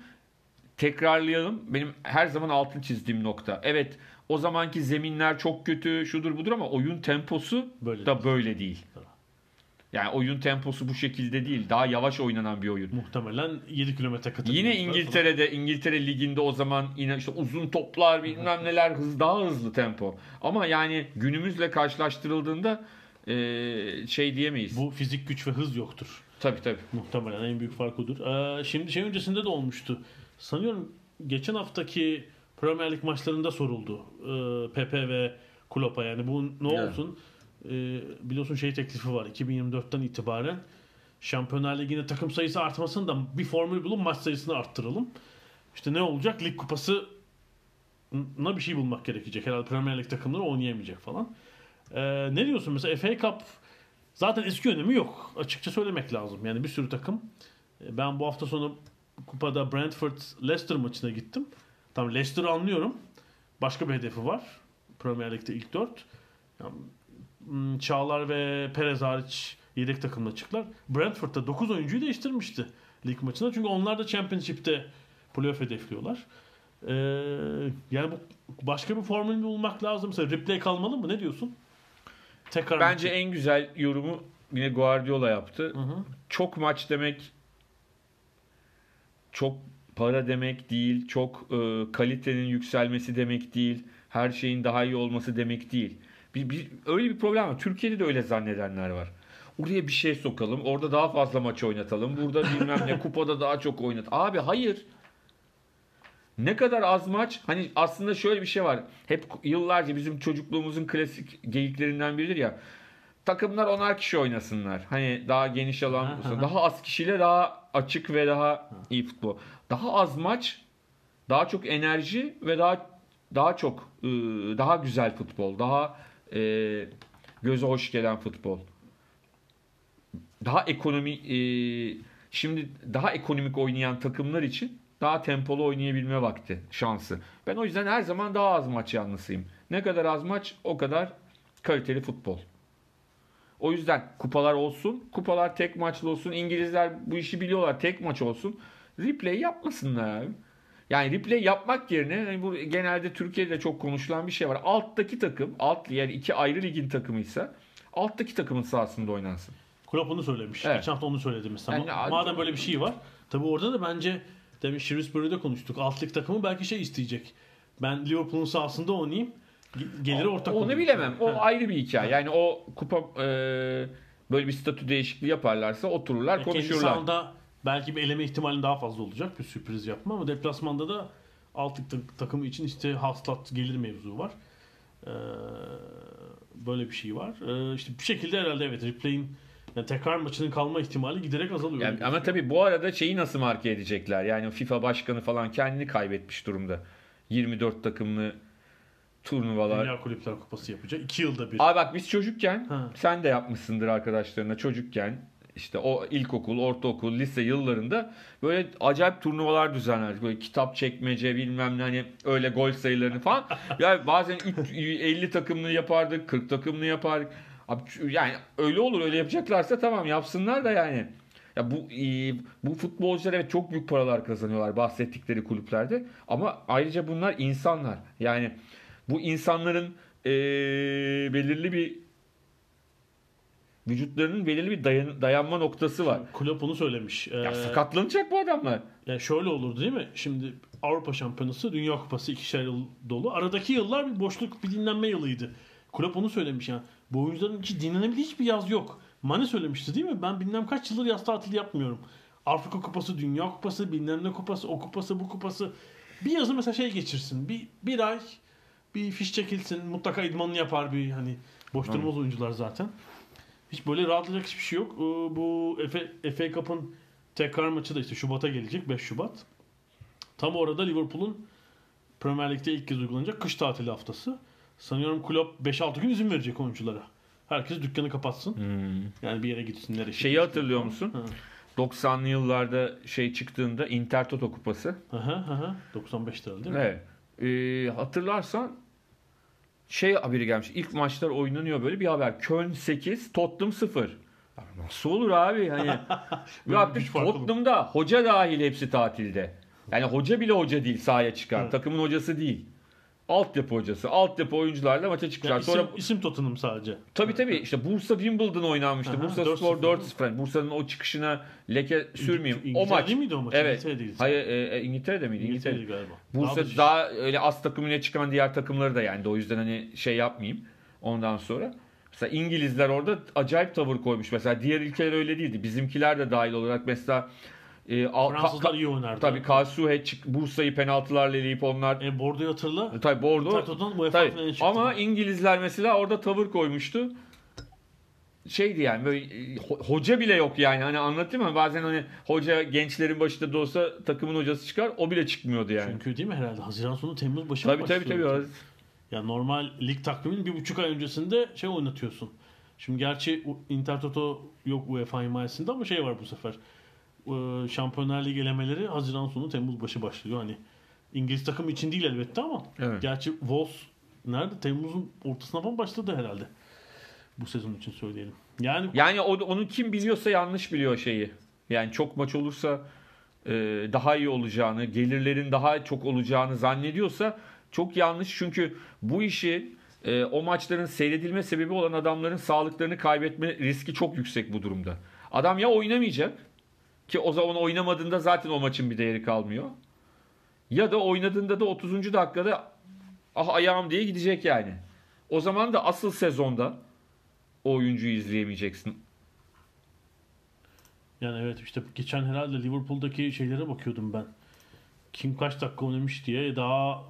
tekrarlayalım. Benim her zaman altın çizdiğim nokta. Evet, o zamanki zeminler çok kötü, şudur budur ama oyun temposu Böyle da böyle değil. Yani oyun temposu bu şekilde değil. Daha yavaş oynanan bir oyun. Muhtemelen 7 kilometre katı. Yine İngiltere'de, İngiltere Ligi'nde o zaman yine işte uzun toplar bilmem neler hız daha hızlı tempo. Ama yani günümüzle karşılaştırıldığında eee, şey diyemeyiz. Bu fizik güç ve hız yoktur. Tabii tabii. Muhtemelen en büyük fark odur. Ee, şimdi şey öncesinde de olmuştu. Sanıyorum geçen haftaki Premier Lig maçlarında soruldu. Ee, Pepe ve Klopp'a yani bu ne Evet. olsun? Ee, biliyorsun şey teklifi var 2024'ten itibaren. Şampiyonlar Ligi'nde takım sayısı artmasın da bir formül bulup maç sayısını arttıralım. İşte ne olacak? Lig kupası na bir şey bulmak gerekecek. Herhalde Premier Lig takımları oynayamayacak falan. Ee, ne diyorsun mesela FA Cup zaten eski önemi yok. Açıkça söylemek lazım. Yani bir sürü takım. E, Ben bu hafta sonu kupada Brentford Leicester maçına gittim. Tamam Leicester'ı anlıyorum. Başka bir hedefi var. Premier Lig'de ilk dört. Yani, hmm, Çağlar ve Perez hariç yedek takımla çıktılar. Brentford'da 9 oyuncuyu değiştirmişti lig maçında. Çünkü onlar da Championship'te playoff hedefliyorlar. Ee, yani bu başka bir formül bulmak lazım. Mesela replay kalmalı mı? Ne diyorsun? Tekrar Bence en güzel yorumu yine Guardiola yaptı. Hı hı. Çok maç demek çok para demek değil, çok e, kalitenin yükselmesi demek değil, her şeyin daha iyi olması demek değil. Bir, bir, öyle bir problem var. Türkiye'de de öyle zannedenler var. Oraya bir şey sokalım, orada daha fazla maç oynatalım, burada bilmem ne kupada daha çok oynat. Abi hayır. Ne kadar az maç? Hani aslında şöyle bir şey var. Hep yıllarca bizim çocukluğumuzun klasik geyiklerinden biridir ya. Takımlar onar kişi oynasınlar. Hani daha geniş alan olsun. aha. Daha az kişiyle daha açık ve daha iyi futbol. Daha az maç, daha çok enerji ve daha daha çok ıı, daha güzel futbol. Daha e, göze hoş gelen futbol. Daha ekonomi e, şimdi daha ekonomik oynayan takımlar için daha tempolu oynayabilme vakti, şansı. Ben o yüzden her zaman daha az maç yanlısıyım. Ne kadar az maç o kadar kaliteli futbol. O yüzden kupalar olsun, kupalar tek maçlı olsun. İngilizler bu işi biliyorlar, tek maç olsun. Replay yapmasınlar abi. Yani replay yapmak yerine hani bu genelde Türkiye'de çok konuşulan bir şey var. Alttaki takım, alt yani iki ayrı ligin takımıysa alttaki takımın sahasında oynansın. Klopp onu söylemiş. Evet. Geçen hafta onu söyledi mesela. Yani- Madem böyle bir şey var. Tabi orada da bence demin Shrewsbury'de konuştuk. Alt lig takımı belki şey isteyecek. Ben Liverpool'un sahasında oynayayım. Ge- Geliri ortak Onu olayım. bilemem. O Ha. ayrı bir hikaye. Yani o kupa e, böyle bir statü değişikliği yaparlarsa otururlar, Ya Kendi konuşurlar. sahanda belki bir eleme ihtimalin daha fazla olacak. Bir sürpriz yapma ama deplasmanda da alt takımı için işte hastat gelir mevzu var. Ee, böyle bir şey var. Ee, işte bir şekilde herhalde evet replay'in yani tekrar maçının kalma ihtimali giderek azalıyor. Yani, ama tabii bu arada şeyi nasıl marke edecekler? Yani FIFA başkanı falan kendini kaybetmiş durumda. 24 takımlı turnuvalar. Dünya Kulüpler Kupası yapacak. 2 yılda bir. Abi bak biz çocukken Ha. sen de yapmışsındır arkadaşlarına çocukken işte o ilkokul, ortaokul, lise yıllarında böyle acayip turnuvalar düzenlerdik. Böyle kitap çekmece bilmem ne hani öyle gol sayılarını falan. yani bazen üç- 50 takımlı yapardık, 40 takımlı yapardık. Abi yani öyle olur öyle yapacaklarsa tamam yapsınlar da yani. Ya bu e, bu futbolcular evet çok büyük paralar kazanıyorlar bahsettikleri kulüplerde ama ayrıca bunlar insanlar. Yani bu insanların e, belirli bir vücutlarının belirli bir dayan- dayanma noktası var. Klopp onu söylemiş. Ee, Ya sakatlanacak bu adamlar. yani şöyle olur değil mi? Şimdi Avrupa Şampiyonası, Dünya Kupası ikişer yıl dolu. Aradaki yıllar bir boşluk, bir dinlenme yılıydı. Klopp onu söylemiş yani. Bu oyuncuların hiç dinlenebildiği hiçbir yaz yok. Mane söylemişti değil mi? Ben bilmem kaç yıldır yaz tatili yapmıyorum. Afrika Kupası, Dünya Kupası, bilmem ne kupası, o kupası, bu kupası. Bir yazı mesela şey geçirsin. Bir, bir ay bir fiş çekilsin. Mutlaka idmanını yapar bir hani boş durmaz oyuncular zaten. Hiç böyle rahatlayacak hiçbir şey yok. Bu FA, FA Cup'ın tekrar maçı da işte Şubat'a gelecek. 5 Şubat. Tam orada Liverpool'un Premier Lig'de ilk kez uygulanacak kış tatili haftası. Sanıyorum Klopp 5-6 gün izin verecek oyunculara. Herkes dükkanı kapatsın. Yani bir yere gitsinler. işte. Şeyi hatırlıyor musun? Ha. 90'lı yıllarda şey çıktığında Inter Toto Kupası. Aha, aha. 95'te öyle değil mi? Evet. Ee, hatırlarsan şey haberi gelmiş. İlk maçlar oynanıyor böyle bir haber. Köln 8, Tottenham 0. Nasıl olur abi? Hani Ve farkı Tottenham'da hoca dahil hepsi tatilde. Yani hoca bile hoca değil sahaya çıkan. Takımın hocası değil. Altyapı hocası. Altyapı oyuncularla maça çıkacak. Yani isim, Sonra isim Tottenham sadece. Tabii tabii işte Bursa Wimbledon oynanmıştı. Aha, Bursa 4-0. Spor 4-0. Bursa'nın o çıkışına leke sürmeyeyim. İngiltere o maç. değil miydi o maç? Evet. İngiltere'deydi. Hayır e, e, İngiltere'de miydi? İngiltere. İngiltere'ydi galiba. Bursa Daha daha, da- öyle az takımıyla çıkan diğer takımları da yani. O yüzden hani şey yapmayayım. Ondan sonra. Mesela İngilizler orada acayip tavır koymuş. Mesela diğer ülkeler öyle değildi. Bizimkiler de dahil olarak mesela e, Al- Fransızlar iyi oynardı. Tabii Karlsruhe çık- Bursa'yı penaltılarla eleyip onlar E, Bordeaux'u hatırla. tabii Bordeaux UEFA Tabii. Ama İngilizler mesela orada tavır koymuştu. Şeydi yani böyle e, ho- hoca bile yok yani hani anlatayım mı? Bazen hani hoca gençlerin başında da olsa takımın hocası çıkar o bile çıkmıyordu yani. Çünkü değil mi herhalde? Haziran sonu Temmuz başı tabii tabii tabii. Ya normal lig takviminin bir buçuk ay öncesinde şey oynatıyorsun. Şimdi gerçi U- Inter Toto yok UEFA himayesinde ama şey var bu sefer. Ee, Şampiyonlar Ligi elemeleri Haziran sonu Temmuz başı başlıyor. Hani İngiliz takım için değil elbette ama Evet. gerçi Wolves nerede? Temmuz'un ortasına falan başladı herhalde. Bu sezon için söyleyelim. Yani Yani o, onu kim biliyorsa yanlış biliyor şeyi. Yani çok maç olursa e, daha iyi olacağını, gelirlerin daha çok olacağını zannediyorsa çok yanlış. Çünkü bu işi e, o maçların seyredilme sebebi olan adamların sağlıklarını kaybetme riski çok yüksek bu durumda. Adam ya oynamayacak ki o zaman oynamadığında zaten o maçın bir değeri kalmıyor. Ya da oynadığında da 30. dakikada ah ayağım diye gidecek yani. O zaman da asıl sezonda o oyuncuyu izleyemeyeceksin. Yani evet işte geçen herhalde Liverpool'daki şeylere bakıyordum ben. Kim kaç dakika oynamış diye. Daha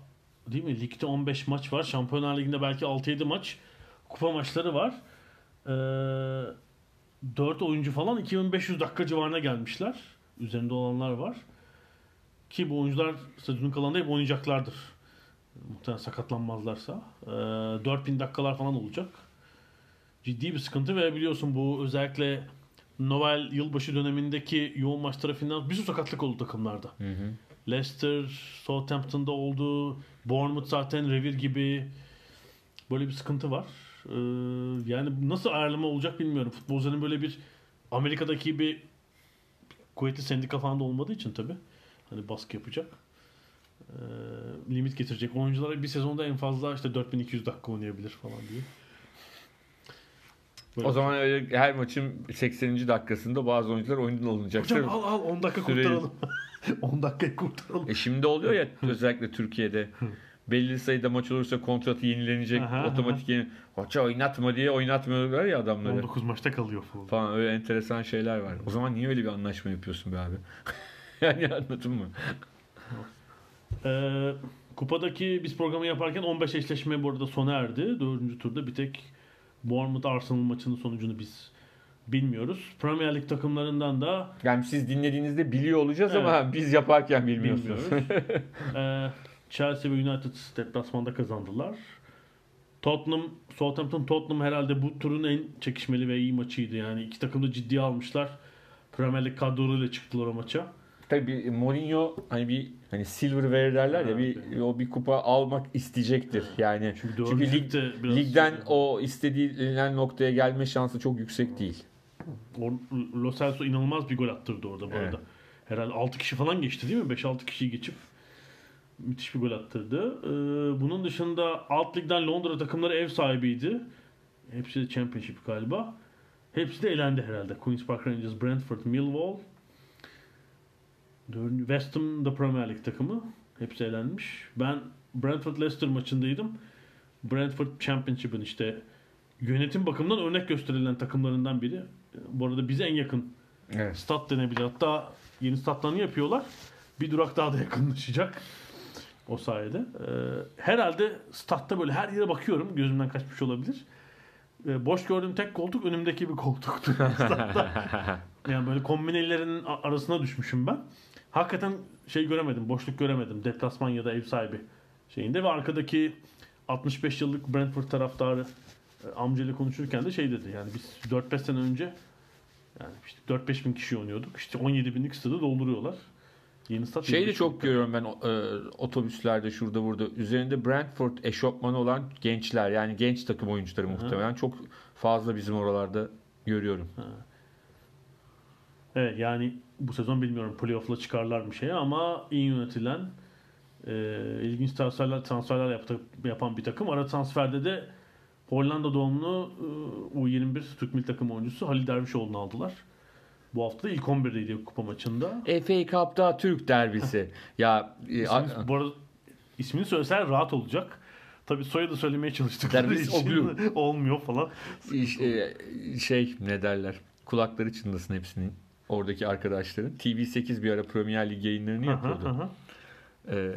değil mi? Ligde 15 maç var. Şampiyonlar Ligi'nde belki 6-7 maç. Kupa maçları var. Ee, 4 oyuncu falan 2500 dakika civarına gelmişler. Üzerinde olanlar var. Ki bu oyuncular sezonun kalanında hep oynayacaklardır. Muhtemelen sakatlanmazlarsa. Ee, 4000 dakikalar falan olacak. Ciddi bir sıkıntı ve biliyorsun bu özellikle Noel yılbaşı dönemindeki yoğun maç tarafından bir sürü sakatlık oldu takımlarda. Leicester, Southampton'da oldu. Bournemouth zaten revir gibi. Böyle bir sıkıntı var. Ee, yani nasıl ayarlama olacak bilmiyorum. Futbolcuların böyle bir Amerika'daki bir kuvvetli sendika falan da olmadığı için tabi. Hani baskı yapacak. Ee, limit getirecek. Oyuncular bir sezonda en fazla işte 4200 dakika oynayabilir falan diye. Böyle O zaman öyle her maçın 80. dakikasında bazı oyuncular oyundan alınacaktır. Hocam al al 10 dakika Süreyi- kurtaralım. 10 dakikayı kurtaralım. E şimdi oluyor ya özellikle Türkiye'de. Belli sayıda maç olursa kontratı yenilenecek. Aha, otomatik yeni. Hoca oynatma diye oynatmıyorlar ya adamları. 19 maçta kalıyor falan. Falan öyle enteresan şeyler var. O zaman niye öyle bir anlaşma yapıyorsun be abi? yani anladın mı? Ee, Kupadaki biz programı yaparken 15 eşleşme bu arada sona erdi. Dördüncü turda bir tek Bournemouth Arsenal maçının sonucunu biz bilmiyoruz. Premier Lig takımlarından da Yani siz dinlediğinizde biliyor olacağız Evet. ama biz yaparken bilmiyorsunuz. bilmiyoruz. Ee, Chelsea ve United deplasmanda kazandılar. Tottenham, Southampton Tottenham herhalde bu turun en çekişmeli ve iyi maçıydı. Yani iki takım da ciddiye almışlar. Premier Lig kadrolarıyla çıktılar o maça. Tabii Mourinho hani bir hani silverware derler ya bir o bir kupa almak isteyecektir. Yani Çünkü çünkü, lig, ligden o istediğinden noktaya gelme şansı çok yüksek değil. O- Lo Celso inanılmaz bir gol attırdı orada bu Evet. arada. Herhalde 6 kişi falan geçti değil mi? 5-6 kişiyi geçip müthiş bir gol attırdı. Ee, bunun dışında alt ligden Londra takımları ev sahibiydi. Hepsi de Championship galiba. Hepsi de elendi herhalde. Queen's Park Rangers, Brentford, Millwall. West Ham da Premier Lig takımı. Hepsi elenmiş. Ben Brentford Leicester maçındaydım. Brentford Championship'in işte yönetim bakımından örnek gösterilen takımlarından biri. Bu arada bize en yakın Evet. stat denebilir. Hatta yeni statlarını yapıyorlar. Bir durak daha da yakınlaşacak. O sayede. Ee, herhalde statta böyle her yere bakıyorum. Gözümden kaçmış olabilir. Ee, boş gördüğüm tek koltuk önümdeki bir koltuktu. yani böyle kombinelerin arasına düşmüşüm ben. Hakikaten şey göremedim. Boşluk göremedim. Deplasman ya da ev sahibi şeyinde. Ve arkadaki 65 yıllık Brentford taraftarı e, amcayla konuşurken de şey dedi. Yani biz 4-5 sene önce yani işte 4-5 bin kişi oynuyorduk. İşte 17 binlik stadı dolduruyorlar. Yeni stat. Şeyi de 25 çok görüyorum ben e, otobüslerde şurada burada. Üzerinde Brentford eşofmanı olan gençler yani genç takım oyuncuları muhtemelen çok fazla bizim oralarda görüyorum. Evet yani bu sezon bilmiyorum playoff'la çıkarlar mı şey ama iyi yönetilen e, ilginç transferler transferler yaptı, yapan bir takım. Ara transferde de Hollanda doğumlu e, U21 Türk milli takım oyuncusu Halil Dervişoğlu'nu aldılar. Bu hafta da ilk 11'deydi kupa maçında. FA Cup'ta Türk derbisi. ya e, a- bu arada ismini söylesen rahat olacak. Tabii soyadı söylemeye çalıştıkları Derviş için Oglu. olmuyor falan. İş- e, şey ne derler kulakları çınlasın hepsinin oradaki arkadaşların. TV8 bir ara Premier Lig yayınlarını yapıyordu. hı. Ee,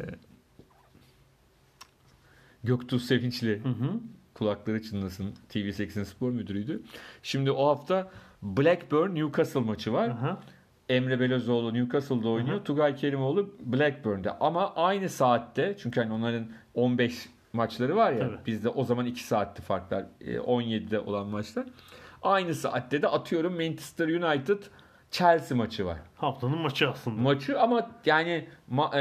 Göktuğ Sevinçli Hı hı. kulakları çınlasın TV8'in spor müdürüydü. Şimdi o hafta Blackburn Newcastle maçı var. Aha. Emre Belözoğlu Newcastle'da oynuyor. Hı. Tugay Kerimoğlu Blackburn'da. Ama aynı saatte çünkü hani onların 15 maçları var ya. Tabii. Bizde o zaman 2 saatti farklar. e, 17'de olan maçlar. Aynı saatte de atıyorum Manchester United Chelsea maçı var. Haftanın maçı aslında. Maçı ama yani ma- e,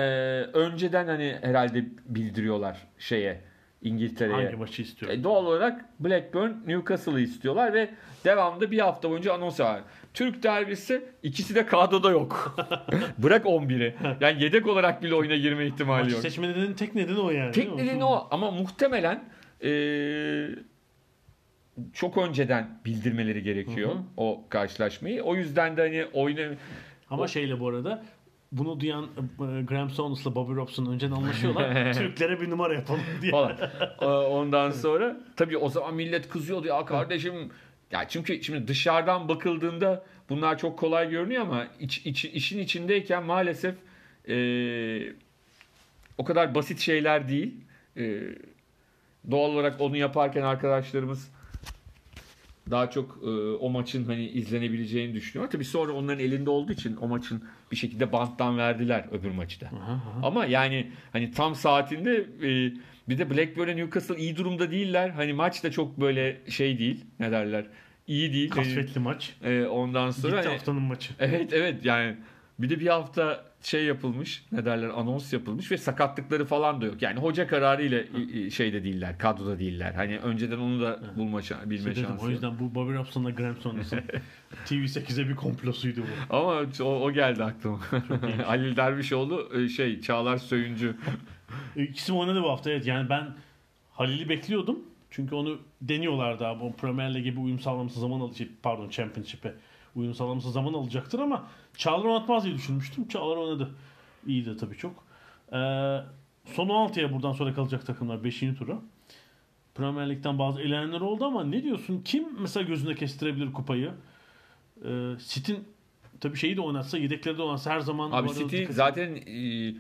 önceden hani herhalde bildiriyorlar şeye İngiltere'ye. Hangi maçı istiyor? E, doğal olarak Blackburn Newcastle'ı istiyorlar ve devamlı bir hafta boyunca anons var. Türk derbisi ikisi de kadroda yok. Bırak 11'i. Yani yedek olarak bile oyuna girme ihtimali Maçı yok. seçme nedenin tek nedeni o yani. Tek nedeni o ama muhtemelen e, çok önceden bildirmeleri gerekiyor Hı hı. o karşılaşmayı. O yüzden de hani oyuna Ama şeyle bu arada bunu duyan e, Graham Souness'la Bobby Robson önceden anlaşıyorlar. Türklere bir numara yapalım diye. falan. Ondan sonra tabii o zaman millet kızıyordu ya kardeşim. Ya çünkü şimdi dışarıdan bakıldığında bunlar çok kolay görünüyor ama iç, iç- işin içindeyken maalesef e, o kadar basit şeyler değil. E, doğal olarak onu yaparken arkadaşlarımız daha çok e, o maçın hani izlenebileceğini düşünüyor. Tabii sonra onların elinde olduğu için o maçın bir şekilde banttan verdiler öbür. Aha, aha. Ama yani hani tam saatinde e, bir de Blackburn'e Newcastle iyi durumda değiller. Hani maç da çok böyle şey değil. Ne derler? İyi değil. Kasvetli maç. E, ondan sonra Gitti hani- haftanın maçı. Evet evet yani bir de bir hafta şey yapılmış ne derler anons yapılmış ve sakatlıkları falan da yok. Yani hoca kararı ile şeyde değiller kadroda değiller. Hani önceden onu da bulma şa- bilme İşte dedim, şansı. o yok. yüzden bu Bobby Robson'la Graham Souness'ın TV8'e bir komplosuydu bu. Ama o, o geldi aklıma. Halil Dervişoğlu e, şey Çağlar Söyüncü. E, İkisi oynadı bu hafta evet. Yani ben Halil'i bekliyordum. Çünkü onu deniyorlardı abi. O Premier Lig'e bir uyum sağlaması zaman alacak. Pardon Championship'e uyum sağlaması zaman alacaktır ama Çağlar oynatmaz diye düşünmüştüm. Çağlar oynadı. İyi de tabii çok. Ee, son 16'ya buradan sonra kalacak takımlar 5. tura. Premier Lig'den bazı elenenler oldu ama ne diyorsun? Kim mesela gözünde kestirebilir kupayı? Ee, City'nin tabii şeyi de oynatsa, yedekleri de oynatsa her zaman Abi City zaten e,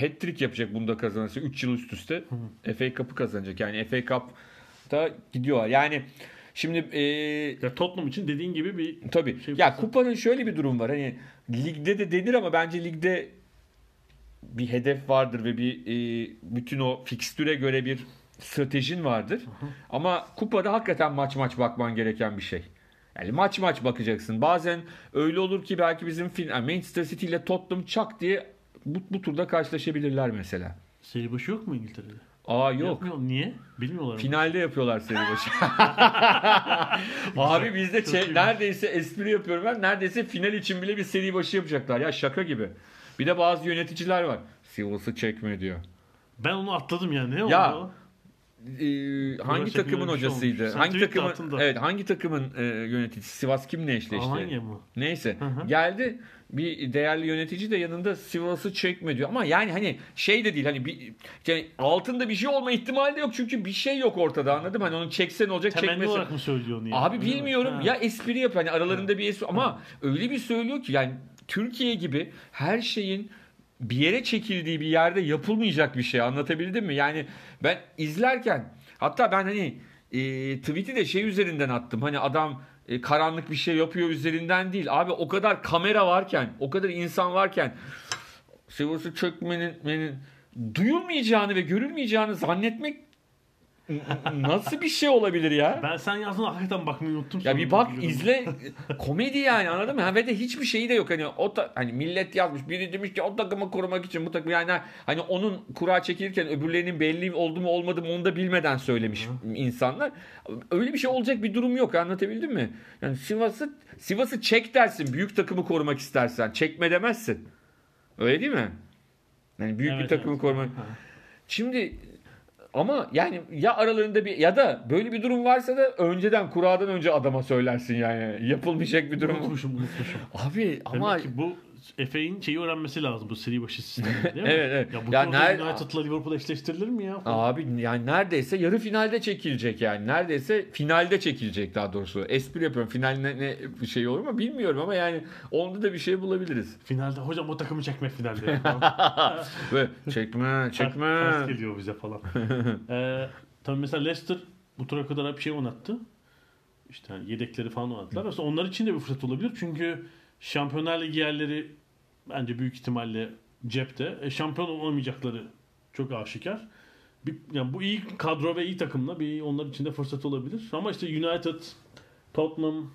hat-trick yapacak bunda kazanırsa 3 yıl üst üste FA Cup'ı kazanacak. Yani FA Cup'ta gidiyorlar. Yani şimdi e, Ya Tottenham için dediğin gibi bir tabii Şey ya kupanın şöyle bir durum var. Hani ligde de denir ama bence ligde bir hedef vardır ve bir e, bütün o fikstüre göre bir stratejin vardır. Ama kupada hakikaten maç maç bakman gereken bir şey. Yani maç maç bakacaksın. Bazen öyle olur ki belki bizim fin yani Manchester City ile Tottenham çak diye bu, bu turda karşılaşabilirler mesela. seri başı yok mu İngiltere'de? Aa yok. Yapmıyor. Niye? Bilmiyorlar mı? Finalde yapıyorlar seri başı. Abi bizde iyiymiş. neredeyse espri yapıyorum ben. Neredeyse final için bile bir seri başı yapacaklar. Ya şaka gibi. Bir de bazı yöneticiler var. Sivas'ı çekme diyor. Ben onu atladım yani. Ne Ya, oldu? Ee, hangi takımın şey hocasıydı? olmuş. Sen hangi takımın. Evet, hangi takımın e, yöneticisi? Sivas kimle eşleşti? Almanya mı? Neyse. Hı hı. Geldi bir değerli yönetici de yanında Sivas'ı çekme diyor. Ama yani hani şey de değil hani bir yani altında bir şey olma ihtimali de yok çünkü bir şey yok ortada anladın mı? Hani onu çeksen olacak Temenni çekmesen. olarak mı söylüyor onu? yani? Abi bilmiyorum Ha. ya espri yapıyor hani aralarında bir espri ama öyle bir söylüyor ki yani Türkiye gibi her şeyin bir yere çekildiği bir yerde yapılmayacak bir şey anlatabildim mi? Yani ben izlerken hatta ben hani e, tweet'i de şey üzerinden attım hani adam e, karanlık bir şey yapıyor üzerinden değil abi o kadar kamera varken o kadar insan varken Sivas'ı çökmenin menin duyulmayacağını ve görülmeyeceğini zannetmek nasıl bir şey olabilir ya? Ben sen yazdın hakikaten bakmayı unuttum. Ya bir bak izle komedi yani anladın mı? Ha, Ve de hiçbir şeyi de yok hani o ta- hani millet yazmış biri demiş ki o takımı korumak için bu takım yani hani onun kura çekilirken öbürlerinin belli oldu mu olmadı mı onu da bilmeden söylemiş insanlar. Öyle bir şey olacak bir durum yok anlatabildim mi? Yani Sivas'ı Sivas'ı çek dersin büyük takımı korumak istersen çekme demezsin. Öyle değil mi? Yani büyük bir Evet, takımı evet. korumak. Ha. Şimdi ama yani ya aralarında bir ya da böyle bir durum varsa da önceden kuradan önce adama söylersin yani. Yapılmayacak bir durum. Unutmuşum unutmuşum. Abi ama Demek ki bu Efe'nin şeyi öğrenmesi lazım bu seri başı sistemi değil mi? Evet, evet. Ya bu Ya ya ner- United'la Liverpool eşleştirilir mi ya? abi yani neredeyse yarı finalde çekilecek yani. Neredeyse finalde çekilecek daha doğrusu. Espri yapıyorum. Final ne, şey olur mu bilmiyorum ama yani onda da bir şey bulabiliriz. Finalde hocam o takımı çekme finalde. Ve çekme çekme. Ters geliyor bize falan. ee, tabii mesela Leicester bu tura kadar bir şey oynattı. İşte hani yedekleri falan oynattılar. Aslında onlar için de bir fırsat olabilir. Çünkü Şampiyonlar Ligi yerleri bence büyük ihtimalle cepte. E, şampiyon olamayacakları çok aşikar. Bir, yani bu iyi kadro ve iyi takımla bir onlar için de fırsat olabilir. Ama işte United, Tottenham,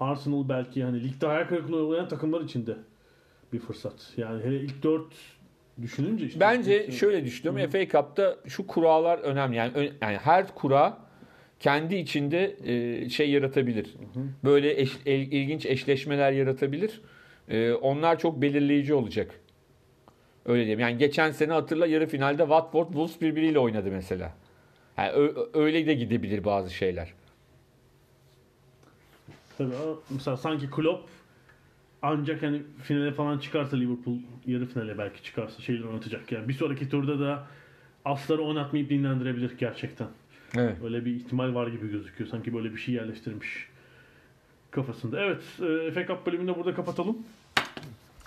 Arsenal belki hani ligde hayal kırıklığı uğrayan takımlar için de bir fırsat. Yani hele ilk dört düşününce işte Bence şöyle düşünüyorum. FA Cup'ta şu kurallar önemli. Yani, yani her kura kendi içinde e, şey yaratabilir. Böyle eş- el- ilginç eşleşmeler yaratabilir. E, onlar çok belirleyici olacak. Öyle diyeyim. Yani geçen sene hatırla yarı finalde Watford Wolves birbiriyle oynadı mesela. Yani ö- öyle de gidebilir bazı şeyler. Tabii mesela sanki Klopp ancak hani finale falan çıkarsa Liverpool yarı finale belki çıkarsa şeyler oynatacak. Yani bir sonraki turda da asları oynatmayıp dinlendirebilir gerçekten. Evet. Öyle bir ihtimal var gibi gözüküyor. Sanki böyle bir şey yerleştirmiş kafasında. Evet, e, FA Cup bölümünü de burada kapatalım.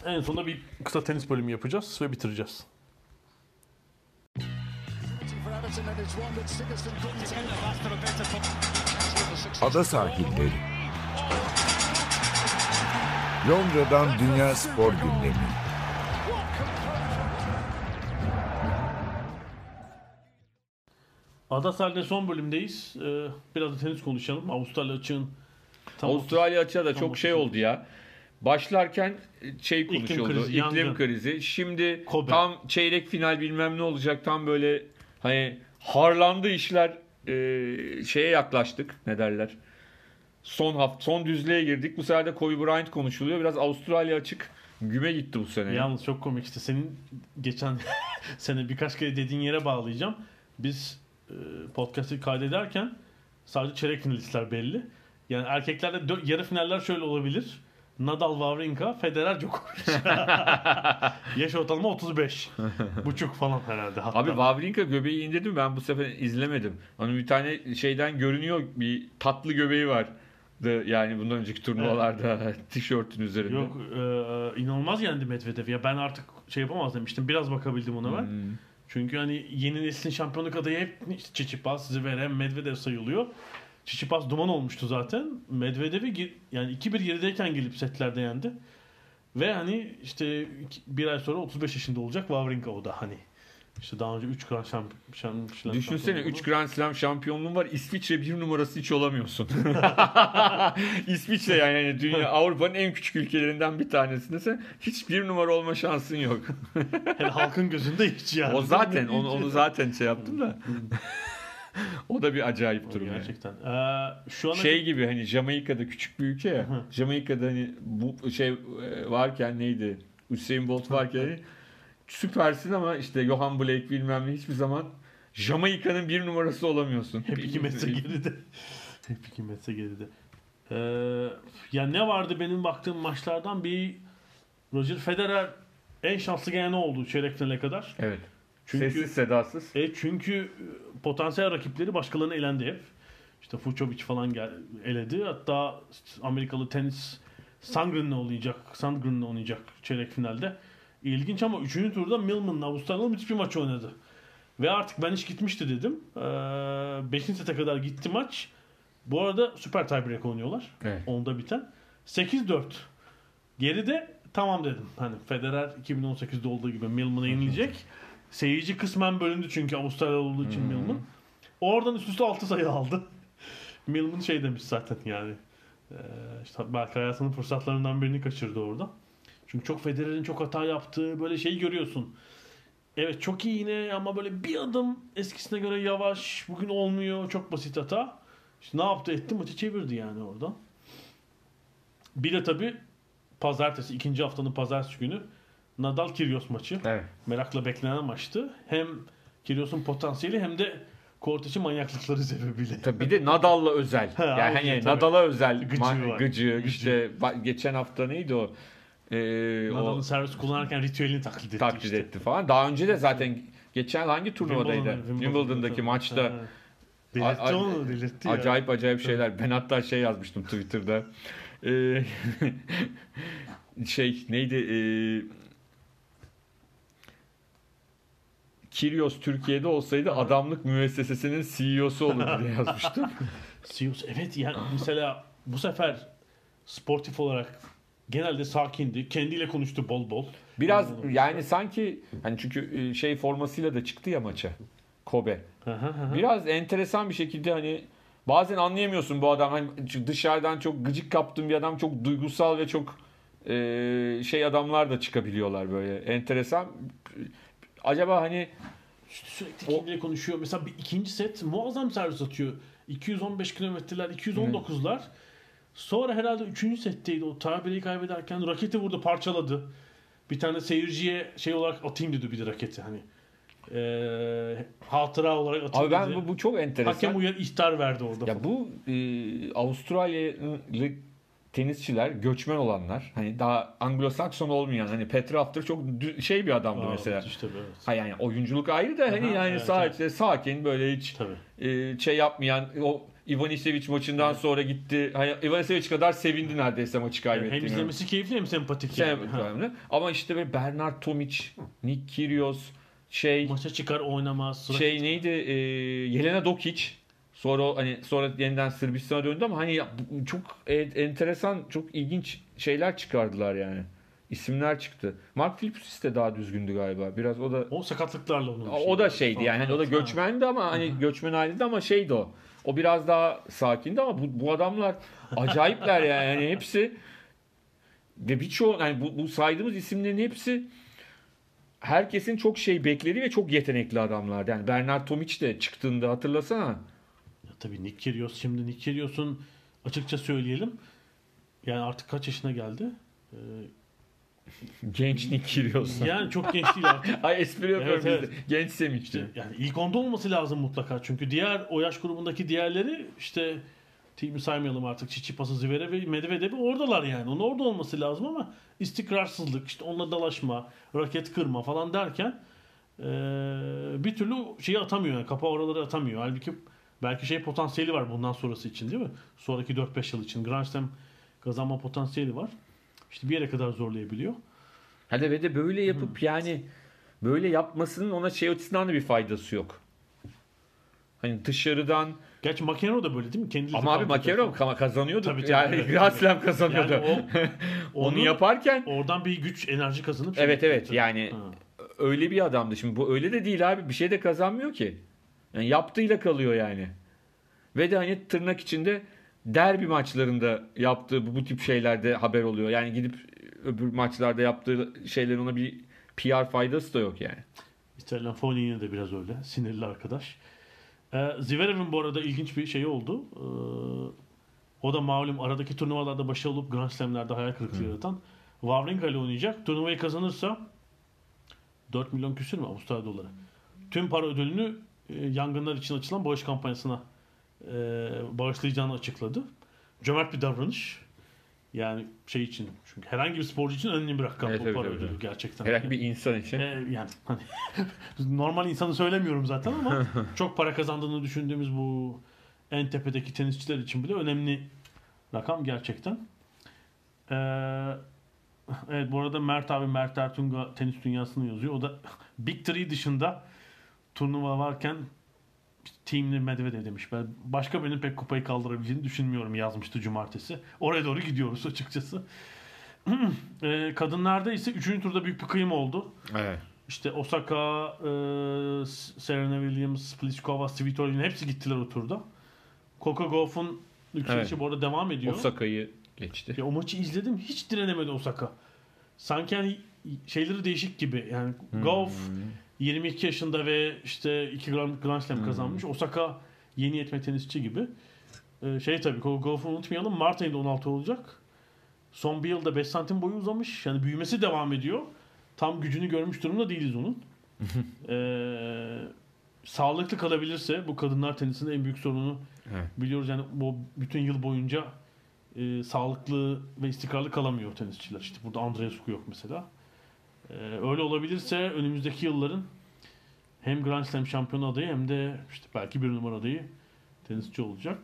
En sonunda bir kısa tenis bölümü yapacağız ve bitireceğiz. Ada sahilleri. Londra'dan Dünya Spor Gündemi. Ada sahilde son bölümdeyiz. E, biraz da tenis konuşalım. Avustralya açığın tam Avustralya açığa da tam çok şey oldu ya. Başlarken şey konuşuldu. krizi, iklim yangın. krizi. Şimdi Kobe. tam çeyrek final bilmem ne olacak. Tam böyle hani harlandı işler. Ee, şeye yaklaştık. Ne derler? Son hafta son düzlüğe girdik. Bu sefer de Kobe Bryant konuşuluyor. Biraz Avustralya açık güme gitti bu sene. ya. Yalnız çok komik işte. Senin geçen sene birkaç kere dediğin yere bağlayacağım. Biz e, podcast'ı kaydederken sadece çeyrek finalistler belli. Yani erkeklerde dö- yarı finaller şöyle olabilir. Nadal, Wawrinka, Federer, Djokovic. Yaş ortalama 35. Buçuk falan herhalde. Hatta. Abi Wawrinka göbeği indirdi mi? Ben bu sefer izlemedim. Onun bir tane şeyden görünüyor bir tatlı göbeği var. Yani bundan önceki turnuvalarda tişörtün üzerinde. Yok e, inanılmaz yendi Medvedev. Ya ben artık şey yapamaz demiştim. Biraz bakabildim ona ben. Hmm. Çünkü hani yeni neslin şampiyonluk adayı hep işte Çiçipas, Zverev, Medvedev sayılıyor. Çiçipas duman olmuştu zaten. Medvedev'i yani 2-1 gerideyken gelip setlerde yendi. Ve hani işte bir ay sonra 35 yaşında olacak Wawrinka o da hani. İşte daha önce 3 Grand Şamp şam, şam, Düşünsene 3 Grand Slam şampiyonluğun var. İsviçre bir numarası hiç olamıyorsun. İsviçre yani, yani dünya Avrupa'nın en küçük ülkelerinden bir tanesinde sen hiç bir numara olma şansın yok. Yani halkın gözünde hiç yani. o zaten onu, onu zaten şey yaptım da. o da bir acayip durum yani. Gerçekten. Ee, şu ana Şey gibi hani Jamaika'da küçük bir ülke ya. Jamaika'da hani bu şey e, varken neydi? Usain Bolt varken süpersin ama işte Johan Blake bilmem ne hiçbir zaman Jamaika'nın bir numarası olamıyorsun. Hep iki metre geride. Hep iki metre geride. Ee, ya ne vardı benim baktığım maçlardan bir Roger Federer en şanslı gelen oldu çeyrek finale kadar. Evet. Çünkü- Sessiz sedasız. E çünkü e, potansiyel rakipleri başkalarına elendi hep. İşte Fucovic falan gel, eledi. Hatta Amerikalı tenis Sandgren'le oynayacak. Sandgren'le oynayacak çeyrek finalde. İlginç ama 3. turda Millman'la Avustralyalı müthiş bir maç oynadı. Ve artık ben iş gitmişti dedim. 5. sete kadar gitti maç. Bu arada süper tiebreak oynuyorlar. Evet. Onda biten. 8-4. Geride tamam dedim. Hani Federer 2018'de olduğu gibi Millman'a yenilecek. Seyirci kısmen bölündü çünkü Avustralya olduğu için Millman. Oradan üst üste 6 sayı aldı. Millman şey demiş zaten yani. Ee, işte belki hayatının fırsatlarından birini kaçırdı orada. Çünkü çok Federer'in çok hata yaptığı böyle şeyi görüyorsun. Evet çok iyi yine ama böyle bir adım eskisine göre yavaş. Bugün olmuyor. Çok basit hata. İşte ne yaptı etti maçı çevirdi yani oradan. Bir de tabii pazartesi ikinci haftanın pazartesi günü Nadal Kyrgios maçı. Evet. Merakla beklenen maçtı. Hem Kyrgios'un potansiyeli hem de Korteç'in manyaklıkları sebebiyle. Tabii bir de Nadal'la özel. Ha, yani hani. Nadal'a özel Gıcığı gıcı, var. gıcı, Gıcı. işte geçen hafta neydi o? Ee, Nadal'ın o servis kullanırken ritüelini taklit etti taklit işte. etti falan. Daha önce de zaten geçen hangi turnuvadaydı? Wimbledon- Wimbledon'daki maçta Ha. Delirtti onu delirtti ya. acayip acayip şeyler. Ben hatta şey yazmıştım Twitter'da. Ee, şey neydi? Ee, Kyrgios Türkiye'de olsaydı adamlık müessesesinin CEO'su olurdu diye yazmıştım. Sirius evet yani mesela bu sefer sportif olarak genelde sakindi. Kendiyle konuştu bol bol. Biraz yani sanki hani çünkü e, şey formasıyla da çıktı ya maça. Kobe. Biraz enteresan bir şekilde hani bazen anlayamıyorsun bu adam hani dışarıdan çok gıcık kaptığın bir adam çok duygusal ve çok e, şey adamlar da çıkabiliyorlar böyle. Enteresan. Acaba hani Sürekli kendiyle konuşuyor. Mesela bir ikinci set muazzam servis atıyor. 215 kilometreler, 219'lar. Sonra herhalde üçüncü setteydi. O tabiri kaybederken raketi vurdu, parçaladı. Bir tane seyirciye şey olarak atayım dedi bir de raketi hani. Ee, hatıra olarak atayım abi ben dedi. bu, bu çok enteresan. Hakem uyar ihtar verdi orada. Ya bu e, Avustralyalı tenisçiler, göçmen olanlar, hani daha Anglo-Sakson olmayan hani Petra After çok şey bir adamdı Aa, mesela. işte böyle. Ha yani oyunculuk ayrı da hani Aha, yani evet, sadece sakin böyle hiç Tabii. e, şey yapmayan o Ivanisevic maçından sonra gitti. Hani Ivanisevic kadar sevindi neredeyse maçı hem kaybettiğini. izlemesi keyifli hem sempatik. Şey yani. Ama işte böyle Bernard Tomic, Nick Kyrgios, şey Maça çıkar oynamaz. şey neydi? E, Yelena Dokic. Sonra hani sonra yeniden Sırbistan'a döndü ama hani çok e- enteresan, çok ilginç şeyler çıkardılar yani. İsimler çıktı. Mark Phillips de daha düzgündü galiba. Biraz o da O sakatlıklarla onun. o da şeydi yani hani o da göçmendi ama hani göçmen aileydi ama şeydi o. O biraz daha sakindi ama bu, bu adamlar acayipler yani. yani hepsi ve birçoğu yani bu, bu saydığımız isimlerin hepsi herkesin çok şey beklediği ve çok yetenekli adamlar. Yani Bernard Tomic de çıktığında hatırlasana. Ya tabii Nick Kyrgios şimdi Nick Kyrgios'un açıkça söyleyelim. Yani artık kaç yaşına geldi? Ee, Genç Nick Kyrgios. yani çok genç değil artık. Ay espri yapıyorum Evet, de. Genç Semih'ti. Yani ilk onda olması lazım mutlaka. Çünkü diğer o yaş grubundaki diğerleri işte Team'i saymayalım artık. Çiçipas'ı, Zverev ve Medvedev'i oradalar yani. Onun orada olması lazım ama istikrarsızlık, işte onunla dalaşma, raket kırma falan derken eee, bir türlü şeyi atamıyor. Yani kapağı oraları atamıyor. Halbuki belki şey potansiyeli var bundan sonrası için değil mi? Sonraki 4-5 yıl için. Grand Slam kazanma potansiyeli var. İşte bir yere kadar zorlayabiliyor. Hadi ve de böyle yapıp yani böyle yapmasının ona şey açısından da bir faydası yok. Hani dışarıdan Gerçi McEnroe da böyle değil mi? Kendisi ama abi ka- kazanıyordu. Tabii, tabii, yani evet. Slam kazanıyordu. Yani o- Onu yaparken Oradan bir güç, enerji kazanıp Evet şey- evet yani Ha. öyle bir adamdı. Şimdi bu öyle de değil abi. Bir şey de kazanmıyor ki. Yani yaptığıyla kalıyor yani. Ve de hani tırnak içinde derbi maçlarında yaptığı bu, bu tip şeylerde haber oluyor. Yani gidip öbür maçlarda yaptığı şeylerin ona bir PR faydası da yok yani. İtalyan Fognini de biraz öyle. Sinirli arkadaş. Ee, Zverev'in bu arada ilginç bir şey oldu. Ee, o da malum aradaki turnuvalarda başarılı olup Grand Slam'lerde hayal kırıklığı yaratan Wawrinka ile oynayacak. Turnuvayı kazanırsa 4 milyon küsür mü Avustralya doları? Tüm para ödülünü e, yangınlar için açılan bağış kampanyasına e, bağışlayacağını açıkladı. Cömert bir davranış. Yani şey için çünkü herhangi bir sporcu için önemli bir rakam Evet, bu para ödülü evet. gerçekten. Herhangi bir insan için. Ee, yani hani normal insanı söylemiyorum zaten ama çok para kazandığını düşündüğümüz bu en tepedeki tenisçiler için bile önemli rakam gerçekten. Ee, evet bu arada Mert abi Mert Ertunga tenis dünyasını yazıyor. O da Big Three dışında turnuva varken Team'li Medvedev demiş. Ben başka birinin pek kupayı kaldırabileceğini düşünmüyorum yazmıştı cumartesi. Oraya doğru gidiyoruz açıkçası. Ee, kadınlarda ise 3. turda büyük bir kıyım oldu. Evet. İşte Osaka, e, Serena Williams, Pliskova, Svitolina hepsi gittiler o turda. Coco Gauff'un yükselişi Evet. bu arada devam ediyor. Osaka'yı geçti. Ya o maçı izledim hiç direnemedi Osaka. Sanki hani şeyleri değişik gibi. Yani Hmm. Gauff 22 yaşında ve işte 2 Grand, Grand Slam Hmm. kazanmış. Osaka yeni yetme tenisçi gibi. Ee, şey tabii Gauff'u unutmayalım. Mart ayında 16 olacak. Son bir yılda 5 santim boyu uzamış. Yani büyümesi devam ediyor. Tam gücünü görmüş durumda değiliz onun. Ee, sağlıklı kalabilirse bu kadınlar tenisinin en büyük sorunu Evet. biliyoruz yani bu bütün yıl boyunca e, sağlıklı ve istikrarlı kalamıyor tenisçiler. İşte burada Andreescu yok mesela. Ee, öyle olabilirse önümüzdeki yılların hem Grand Slam şampiyonu adayı hem de işte belki bir numara adayı tenisçi olacak.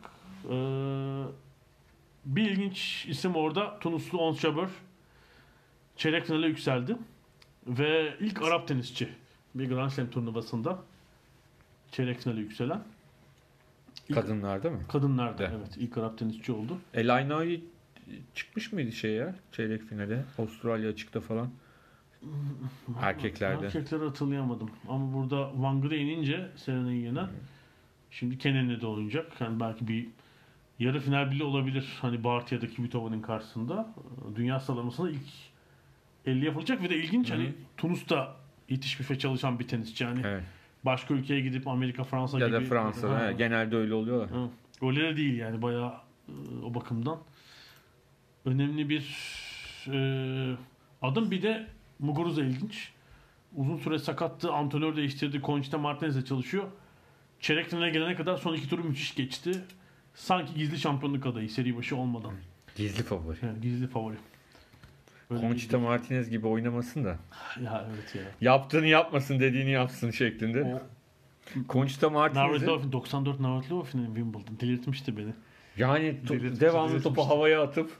Ee, bir ilginç isim orada Tunuslu Ons Jabeur çeyrek finale yükseldi. Ve ilk Arap tenisçi bir Grand Slam turnuvasında çeyrek finale yükselen. İlk- Kadınlarda mı? Kadınlarda De. evet ilk Arap tenisçi oldu. Elayna'yı çıkmış mıydı şey ya? Çeyrek finale. Avustralya açıkta falan. Erkeklerde. Erkekleri hatırlayamadım. Ama burada Van Gogh inince Serena'yı yenen şimdi Kenan'le de oynayacak. Yani belki bir yarı final bile olabilir. Hani Bartya'da Kvitova'nın karşısında. Dünya sıralamasında ilk 50 yapılacak ve de ilginç Hı hı. hani Tunus'ta yetişmiş ve çalışan bir tenisçi. Yani Evet. başka ülkeye gidip Amerika, Fransa Ya gibi. da Fransa. Ha. evet. Genelde öyle oluyorlar. Ha, Öyle de değil yani bayağı e, o bakımdan önemli bir e, adım. Bir de Muguruza ilginç. Uzun süre sakattı. Antrenör değiştirdi. Conchita Martinez'le çalışıyor. Çeyrek finale gelene kadar son iki turu müthiş geçti. Sanki gizli şampiyonluk adayı seri başı olmadan. Gizli favori. Yani gizli favori. Öyle Conchita Martinez gibi oynamasın da. Ya evet ya. Yaptığını yapmasın dediğini yapsın şeklinde. O Conchita Navratilova 94 Navratilova finali Wimbledon. Delirtmişti beni. yani to- devamlı topu havaya atıp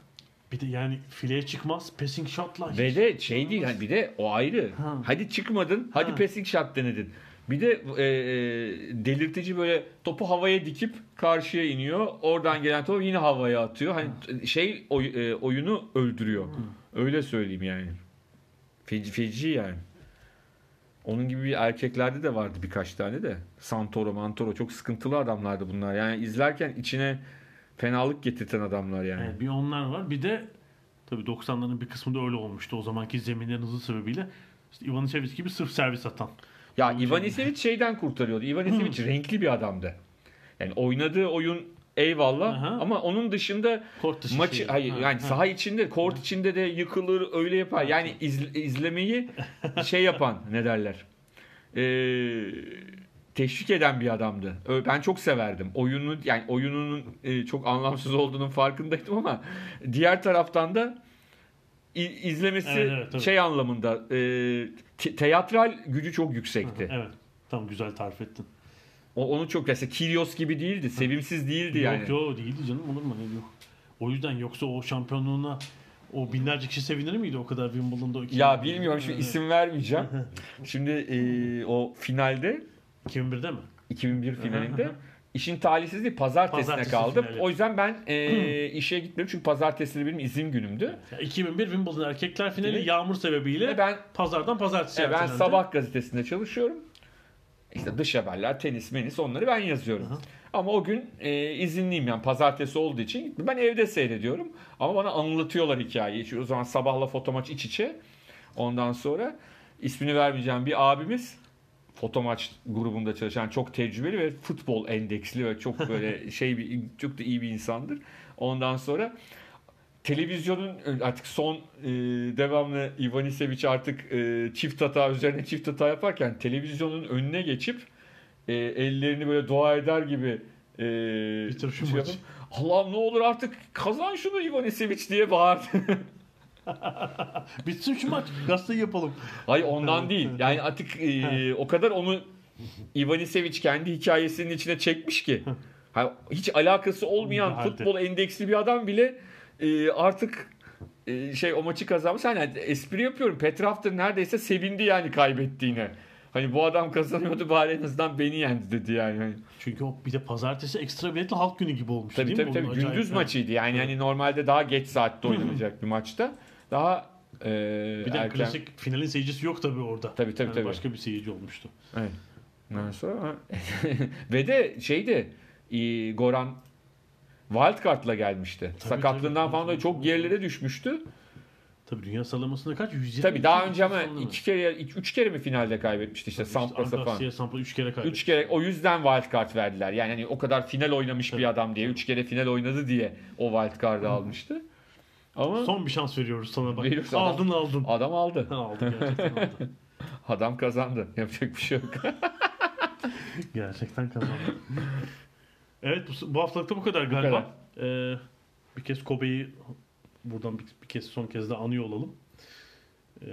Bir de yani fileye çıkmaz. Passing shot'la. ve de şey değil yani bir de o ayrı. Ha. Hadi çıkmadın. Hadi Ha. passing shot denedin. Bir de e, e, delirtici böyle topu havaya dikip karşıya iniyor. Oradan gelen top yine havaya atıyor. Hani şey oy- e, oyunu öldürüyor. Öyle söyleyeyim yani. Feci, feci yani. Onun gibi bir erkeklerde de vardı birkaç tane de. Santoro, Mantoro çok sıkıntılı adamlardı bunlar. Yani izlerken içine fenalık getirten adamlar yani. Evet, bir onlar var. Bir de tabii 90'ların bir kısmında öyle olmuştu. O zamanki zeminlerin hızı sebebiyle. İşte Ivanisevic gibi sırf servis atan. Ya Ivanisevic şeyden kurtarıyordu. Ivanisevic renkli bir adamdı. Yani oynadığı oyun eyvallah Aha. ama onun dışında Kort dışı maçı şey. hayır Ha, yani ha. saha içinde, kort içinde de yıkılır, öyle yapar. Yani iz- izlemeyi şey yapan ne derler? Ee, teşvik eden bir adamdı. Ben çok severdim. Oyunu yani oyununun e, çok anlamsız olduğunun farkındaydım ama diğer taraftan da izlemesi Evet, evet, tabii. şey anlamında e, te- teatral gücü çok yüksekti. Evet. Tam güzel tarif ettin. O, onu çok mesela Kyrgios gibi değildi. Sevimsiz değildi yani. Yok yok değildi canım olur mu ne diyor. O yüzden yoksa o şampiyonluğuna O binlerce kişi sevinir miydi o kadar Wimbledon'da? o Ya bilmiyorum şimdi isim vermeyeceğim. Şimdi e, o finalde 2001'de mi? 2001 finalinde işin talihsizliği pazartesine Pazartesi kaldım. finali. O yüzden ben e, işe gitmedim çünkü pazartesi benim izin günümdü. Ya 2001 Wimbledon erkekler finali Evet. yağmur sebebiyle Ve ben pazardan pazartesi e, ben sabah gazetesinde çalışıyorum. İşte dış haberler, tenis, menis onları ben yazıyorum. Aha. Ama o gün e, izinliyim yani pazartesi olduğu için ben evde seyrediyorum. Ama bana anlatıyorlar hikayeyi. Çünkü o zaman sabahla fotomaç iç içe. Ondan sonra ismini vermeyeceğim bir abimiz fotomaç grubunda çalışan çok tecrübeli ve futbol endeksli ve çok böyle şey bir çok da iyi bir insandır. Ondan sonra televizyonun artık son e, devamlı Ivanisevic artık e, çift hata üzerine çift hata yaparken televizyonun önüne geçip e, ellerini böyle dua eder gibi e, Bitir şu şey Allah'ım ne olur artık kazan şunu Ivanisevic diye bağırdı. Bitsin şu maç. Gazeteyi yapalım. Hayır ondan değil. Yani artık e, o kadar onu Ivanisevic kendi hikayesinin içine çekmiş ki. Ha, hiç alakası olmayan futbol endeksli bir adam bile e, artık e, şey o maçı kazanmış. Hani espri yapıyorum. Petrafter neredeyse sevindi yani kaybettiğine. Hani bu adam kazanıyordu bari en azından beni yendi dedi yani. Hani Çünkü o bir de pazartesi ekstra biletli halk günü gibi olmuş Tabii değil tabii mi? tabii acayip gündüz bir- maçıydı. Yani hani normalde daha geç saatte oynanacak bir maçta. Daha e, Bir de erken. klasik finalin seyircisi yok tabii orada. Tabii tabii Yani tabii. Başka bir seyirci olmuştu. Evet. Sonra ve de şeydi e, Goran wildcard'la gelmişti. Tabii, Sakatlığından tabii. falan da çok gerilere düşmüştü. Tabii dünya sıralamasında kaç? 120 Tabii daha önce ama falan iki kere iki, üç kere mi finalde kaybetmişti işte Sampras'a falan. Antalya'ya Sampras 3 kere kaybetti. Üç kere o yüzden wildcard verdiler. Yani hani o kadar final oynamış Tabii. bir adam diye. Üç kere final oynadı diye o wildcard'ı almıştı. Ama Son bir şans veriyoruz sana bak. Veriyoruz adam. aldın aldın. adam aldı. aldı gerçekten aldı. Adam kazandı. Yapacak bir şey yok. Gerçekten kazandı. evet bu, bu haftalıkta bu kadar galiba. Ee, bir kez Kobe'yi buradan bir, bir kez son kez de anıyor olalım. Ee,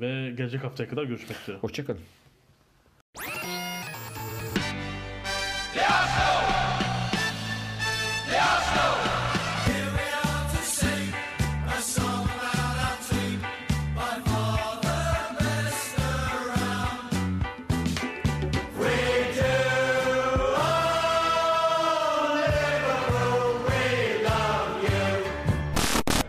ve gelecek haftaya kadar görüşmek üzere. Hoşçakalın.